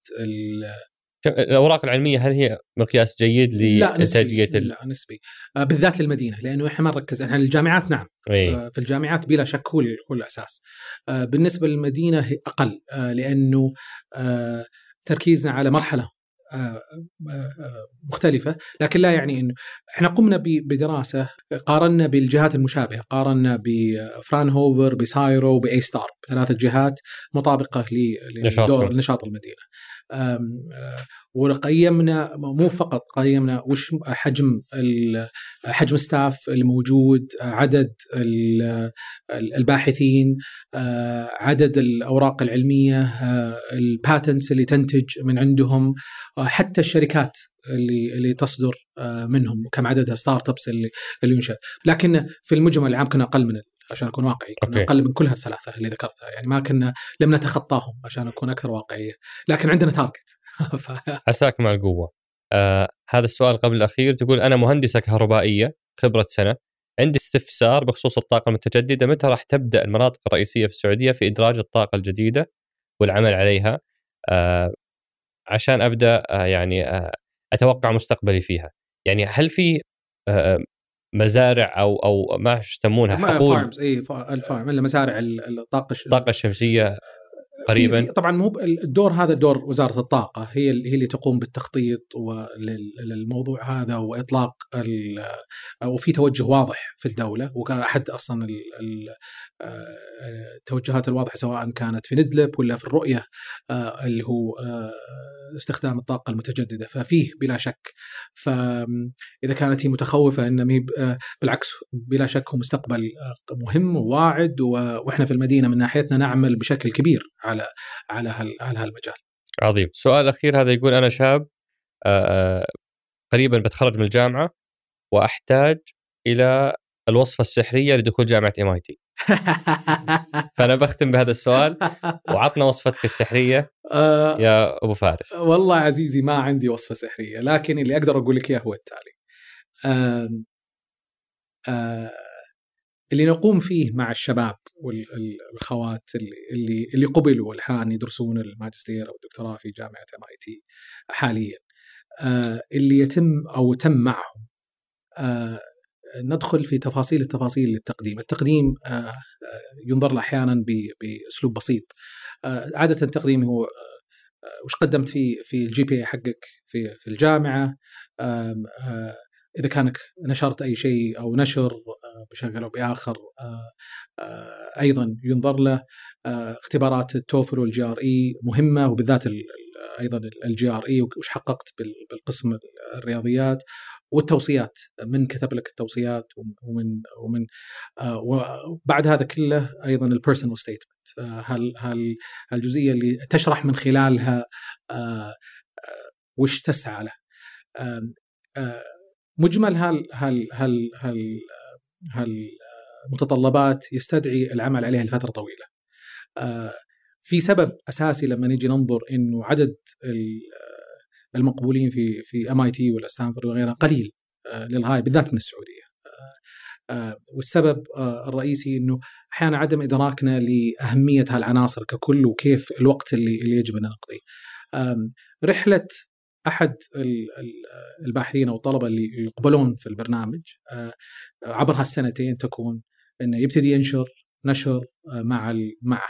الأوراق العلمية هل هي مقياس جيد لإنتاجية لا, لا نسبي آه، بالذات للمدينة لأنه إحنا ما نركز. إحنا الجامعات نعم. أي. في الجامعات بلا شك هو هو الأساس. آه، بالنسبة للمدينة أقل. آه، لأنه تركيزنا على مرحلة. آه، آه، مختلفة لكن لا يعني إنه إحنا قمنا بدراسة قارنا بالجهات المشابهة قارنا بفران هوفر بسايرو بأي ستار ثلاثة جهات مطابقة لدور نشاط المدينة. وقيمنا مو فقط قيمنا وش حجم حجم ال staff الموجود عدد الباحثين عدد الأوراق العلمية ال patents اللي تنتج من عندهم حتى الشركات اللي اللي تصدر منهم كم عددها startups اللي اللي ينشأ. لكن في المجمل العام كنا أقل من عشان أكون واقعي كنا أقل من كل هالثلاثة اللي ذكرتها. يعني ما كنا لم نتخطاهم عشان أكون أكثر واقعية. لكن عندنا target. <laughs> عساك مع القوة. آه هذا السؤال قبل الأخير تقول أنا مهندسه كهربائيه خبرة سنة عندي استفسار بخصوص الطاقة المتجددة متى راح تبدأ المناطق الرئيسية في السعودية في إدراج الطاقة الجديدة والعمل عليها؟ آه عشان أبدأ آه يعني آه أتوقع مستقبلي فيها. يعني هل في آه مزارع أو أو ما يسمونها حقول؟ فارمز اي الفارم مزارع الطاقة الطاقه الشمسية. قريبا. في في طبعا مو الدور هذا دور وزارة الطاقة هي هي اللي تقوم بالتخطيط للموضوع هذا وإطلاق وفي توجه واضح في الدولة وكأحد أصلا التوجهات الواضحة سواء كانت في ندلب ولا في الرؤية آه، اللي هو آه، استخدام الطاقة المتجددة. ففيه بلا شك فاذا كانت هي متخوفة إن آه، بالعكس بلا شك هو مستقبل مهم وواعد وإحنا في المدينة من ناحيتنا نعمل بشكل كبير على على على هالمجال. عظيم، سؤال أخير هذا يقول أنا شاب قريبا بتخرج من الجامعة وأحتاج إلى الوصفة السحرية لدخول جامعة ام اي تي فأنا بختم بهذا السؤال وعطنا وصفتك السحرية <laughs> آه، يا أبو فارس. والله عزيزي ما عندي وصفة سحرية لكن اللي أقدر أقول لك إياه هو التالي. اللي نقوم فيه مع الشباب والخوات اللي اللي قبلوا الان يدرسون الماجستير أو الدكتوراه في جامعة MIT حاليا. آه، اللي يتم أو تم معهم آه، ندخل في تفاصيل التفاصيل للتقديم، التقديم آه، ينظر له أحيانا بأسلوب بسيط. عادة التقديم هو وش قدمت في في ال GPA حقك في في الجامعة؟ إذا كانك نشرت أي شيء أو نشر بشكل أو بآخر أيضا ينظر له اختبارات ال TOEFL وال GRE مهمة وبالذات أيضا ال GRE وش حققت بالقسم الرياضيات والتوصيات. من كتب لك التوصيات ومن ومن وبعد هذا كله أيضا ال personal statement هال هال الجزئيه اللي تشرح من خلالها وش تسعى له. مجمل هال هال هال هال هال متطلبات يستدعي العمل عليها لفترة طويلة. في سبب أساسي لما نيجي ننظر إنه عدد المقبولين في في MIT ولا ستانفورد وغيرها قليل للغاية بالذات من السعودية. والسبب الرئيسي إنه أحيانا عدم إدراكنا لأهمية هالعناصر ككل وكيف الوقت اللي اللي يجب أن نقضيه. رحلة أحد الباحثين أو الطلبه اللي يقبلون في البرنامج عبر هالسنتين تكون إنه يبتدي ينشر نشر مع مع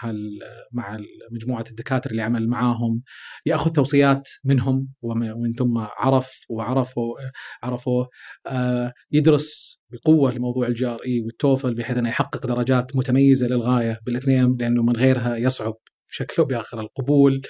مع مجموعة الدكاترة اللي عمل معاهم يأخذ توصيات منهم ومن ثم عرف وعرفوا عرفوه يدرس بقوة لموضوع الجار إي والتوفل بحيث إنه يحقق درجات متميزة للغاية بالاثنين لأنه من غيرها يصعب بشكل أو بآخر القبول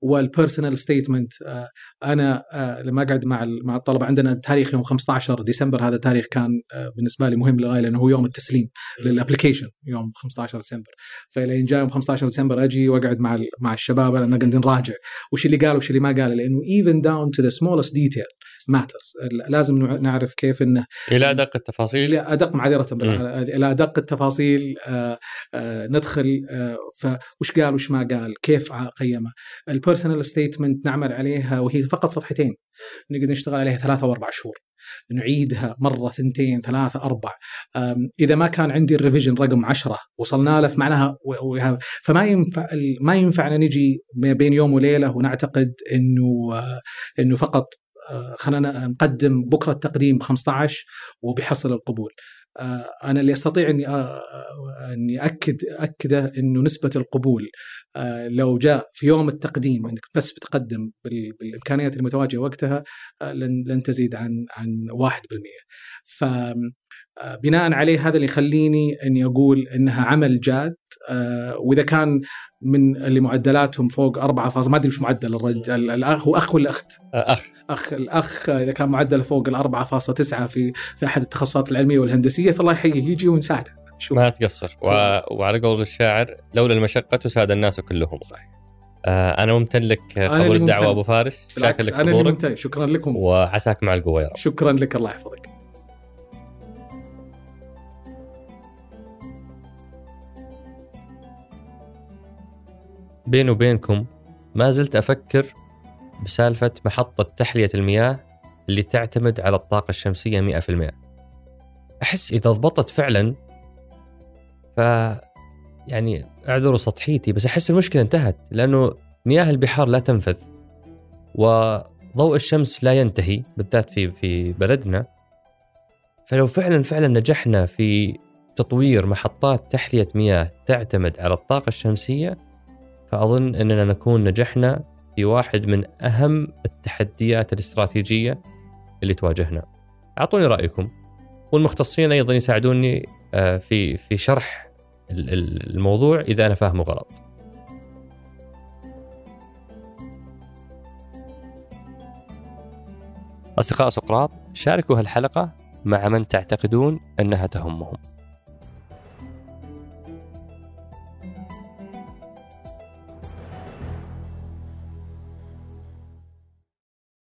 وال personal statement آه، أنا آه، لما أقعد مع مع الطلبة عندنا تاريخ يوم 15 ديسمبر هذا تاريخ كان آه، بالنسبة لي مهم للغايه لأنه هو يوم التسليم لل application يوم 15 ديسمبر. فلين جاء يوم 15 ديسمبر أجي وأقعد مع مع الشباب أنا قاعد نراجع. وش اللي قال وش اللي ما قال؟ لأنه even down to the smallest detail matters. لازم نعرف كيف إنه إلى أدق التفاصيل؟ إلى أدق معذرة إلى أدق التفاصيل ندخل فوش قال وش ما قال كيف قيمه. ال personal statement نعمل عليها وهي فقط صفحتين. نقدر نشتغل عليها ثلاثة أو أربع شهور. نعيدها مرة ثنتين ثلاثة أربع. إذا ما كان عندي ال revision رقم عشرة وصلنا له فمعناها فما ينفع ما ينفعنا نجي بين يوم وليلة ونعتقد إنه آه، إنه فقط آه، خلينا نقدم بكرة التقديم ب 15 وبيحصل القبول. آه، أنا اللي أستطيع إني آه، إني اكد أكده إنه نسبة القبول آه، لو جاء في يوم التقديم إنك بس بتقدم بالإمكانيات المتواجدة وقتها لن لن تزيد عن عن 1% ف بناء عليه هذا اللي يخليني إني أقول إنها عمل جاد وإذا كان من اللي معدلاتهم فوق أربعة فاصل ما أدري وش معدل الرجل الأخ هو أخ ولا أخت؟ أخ. أخ الأخ إذا كان معدل فوق ال 4.9 في في أحد التخصصات العلمية والهندسية فالله يحييه يجي ونساعده شو ما تقصر. و... وعلى قول الشاعر لولا المشقة تساد الناس كلهم. صحيح. آه أنا ممتن لك قبول الدعوة أبو فارس. شاكر لك ممتن. شكرا لكم. وعساك مع القوة يا رب. شكرا لك الله يحفظك. بيني وبينكم ما زلت أفكر بسالفة محطة تحلية المياه اللي تعتمد على الطاقة الشمسية 100% أحس إذا ضبطت فعلا ف يعني اعذروا سطحيتي بس أحس المشكلة انتهت لأنه مياه البحار لا تنفذ وضوء الشمس لا ينتهي بالذات في في بلدنا. فلو فعلا فعلا نجحنا في تطوير محطات تحلية مياه تعتمد على الطاقة الشمسية فأظن أننا نكون نجحنا في واحد من أهم التحديات الاستراتيجية اللي تواجهنا. أعطوني رأيكم والمختصين أيضا يساعدوني آه، في في شرح الموضوع إذا أنا فاهمه غلط. أصدقاء سقراط شاركوا هالحلقة مع من تعتقدون أنها تهمهم.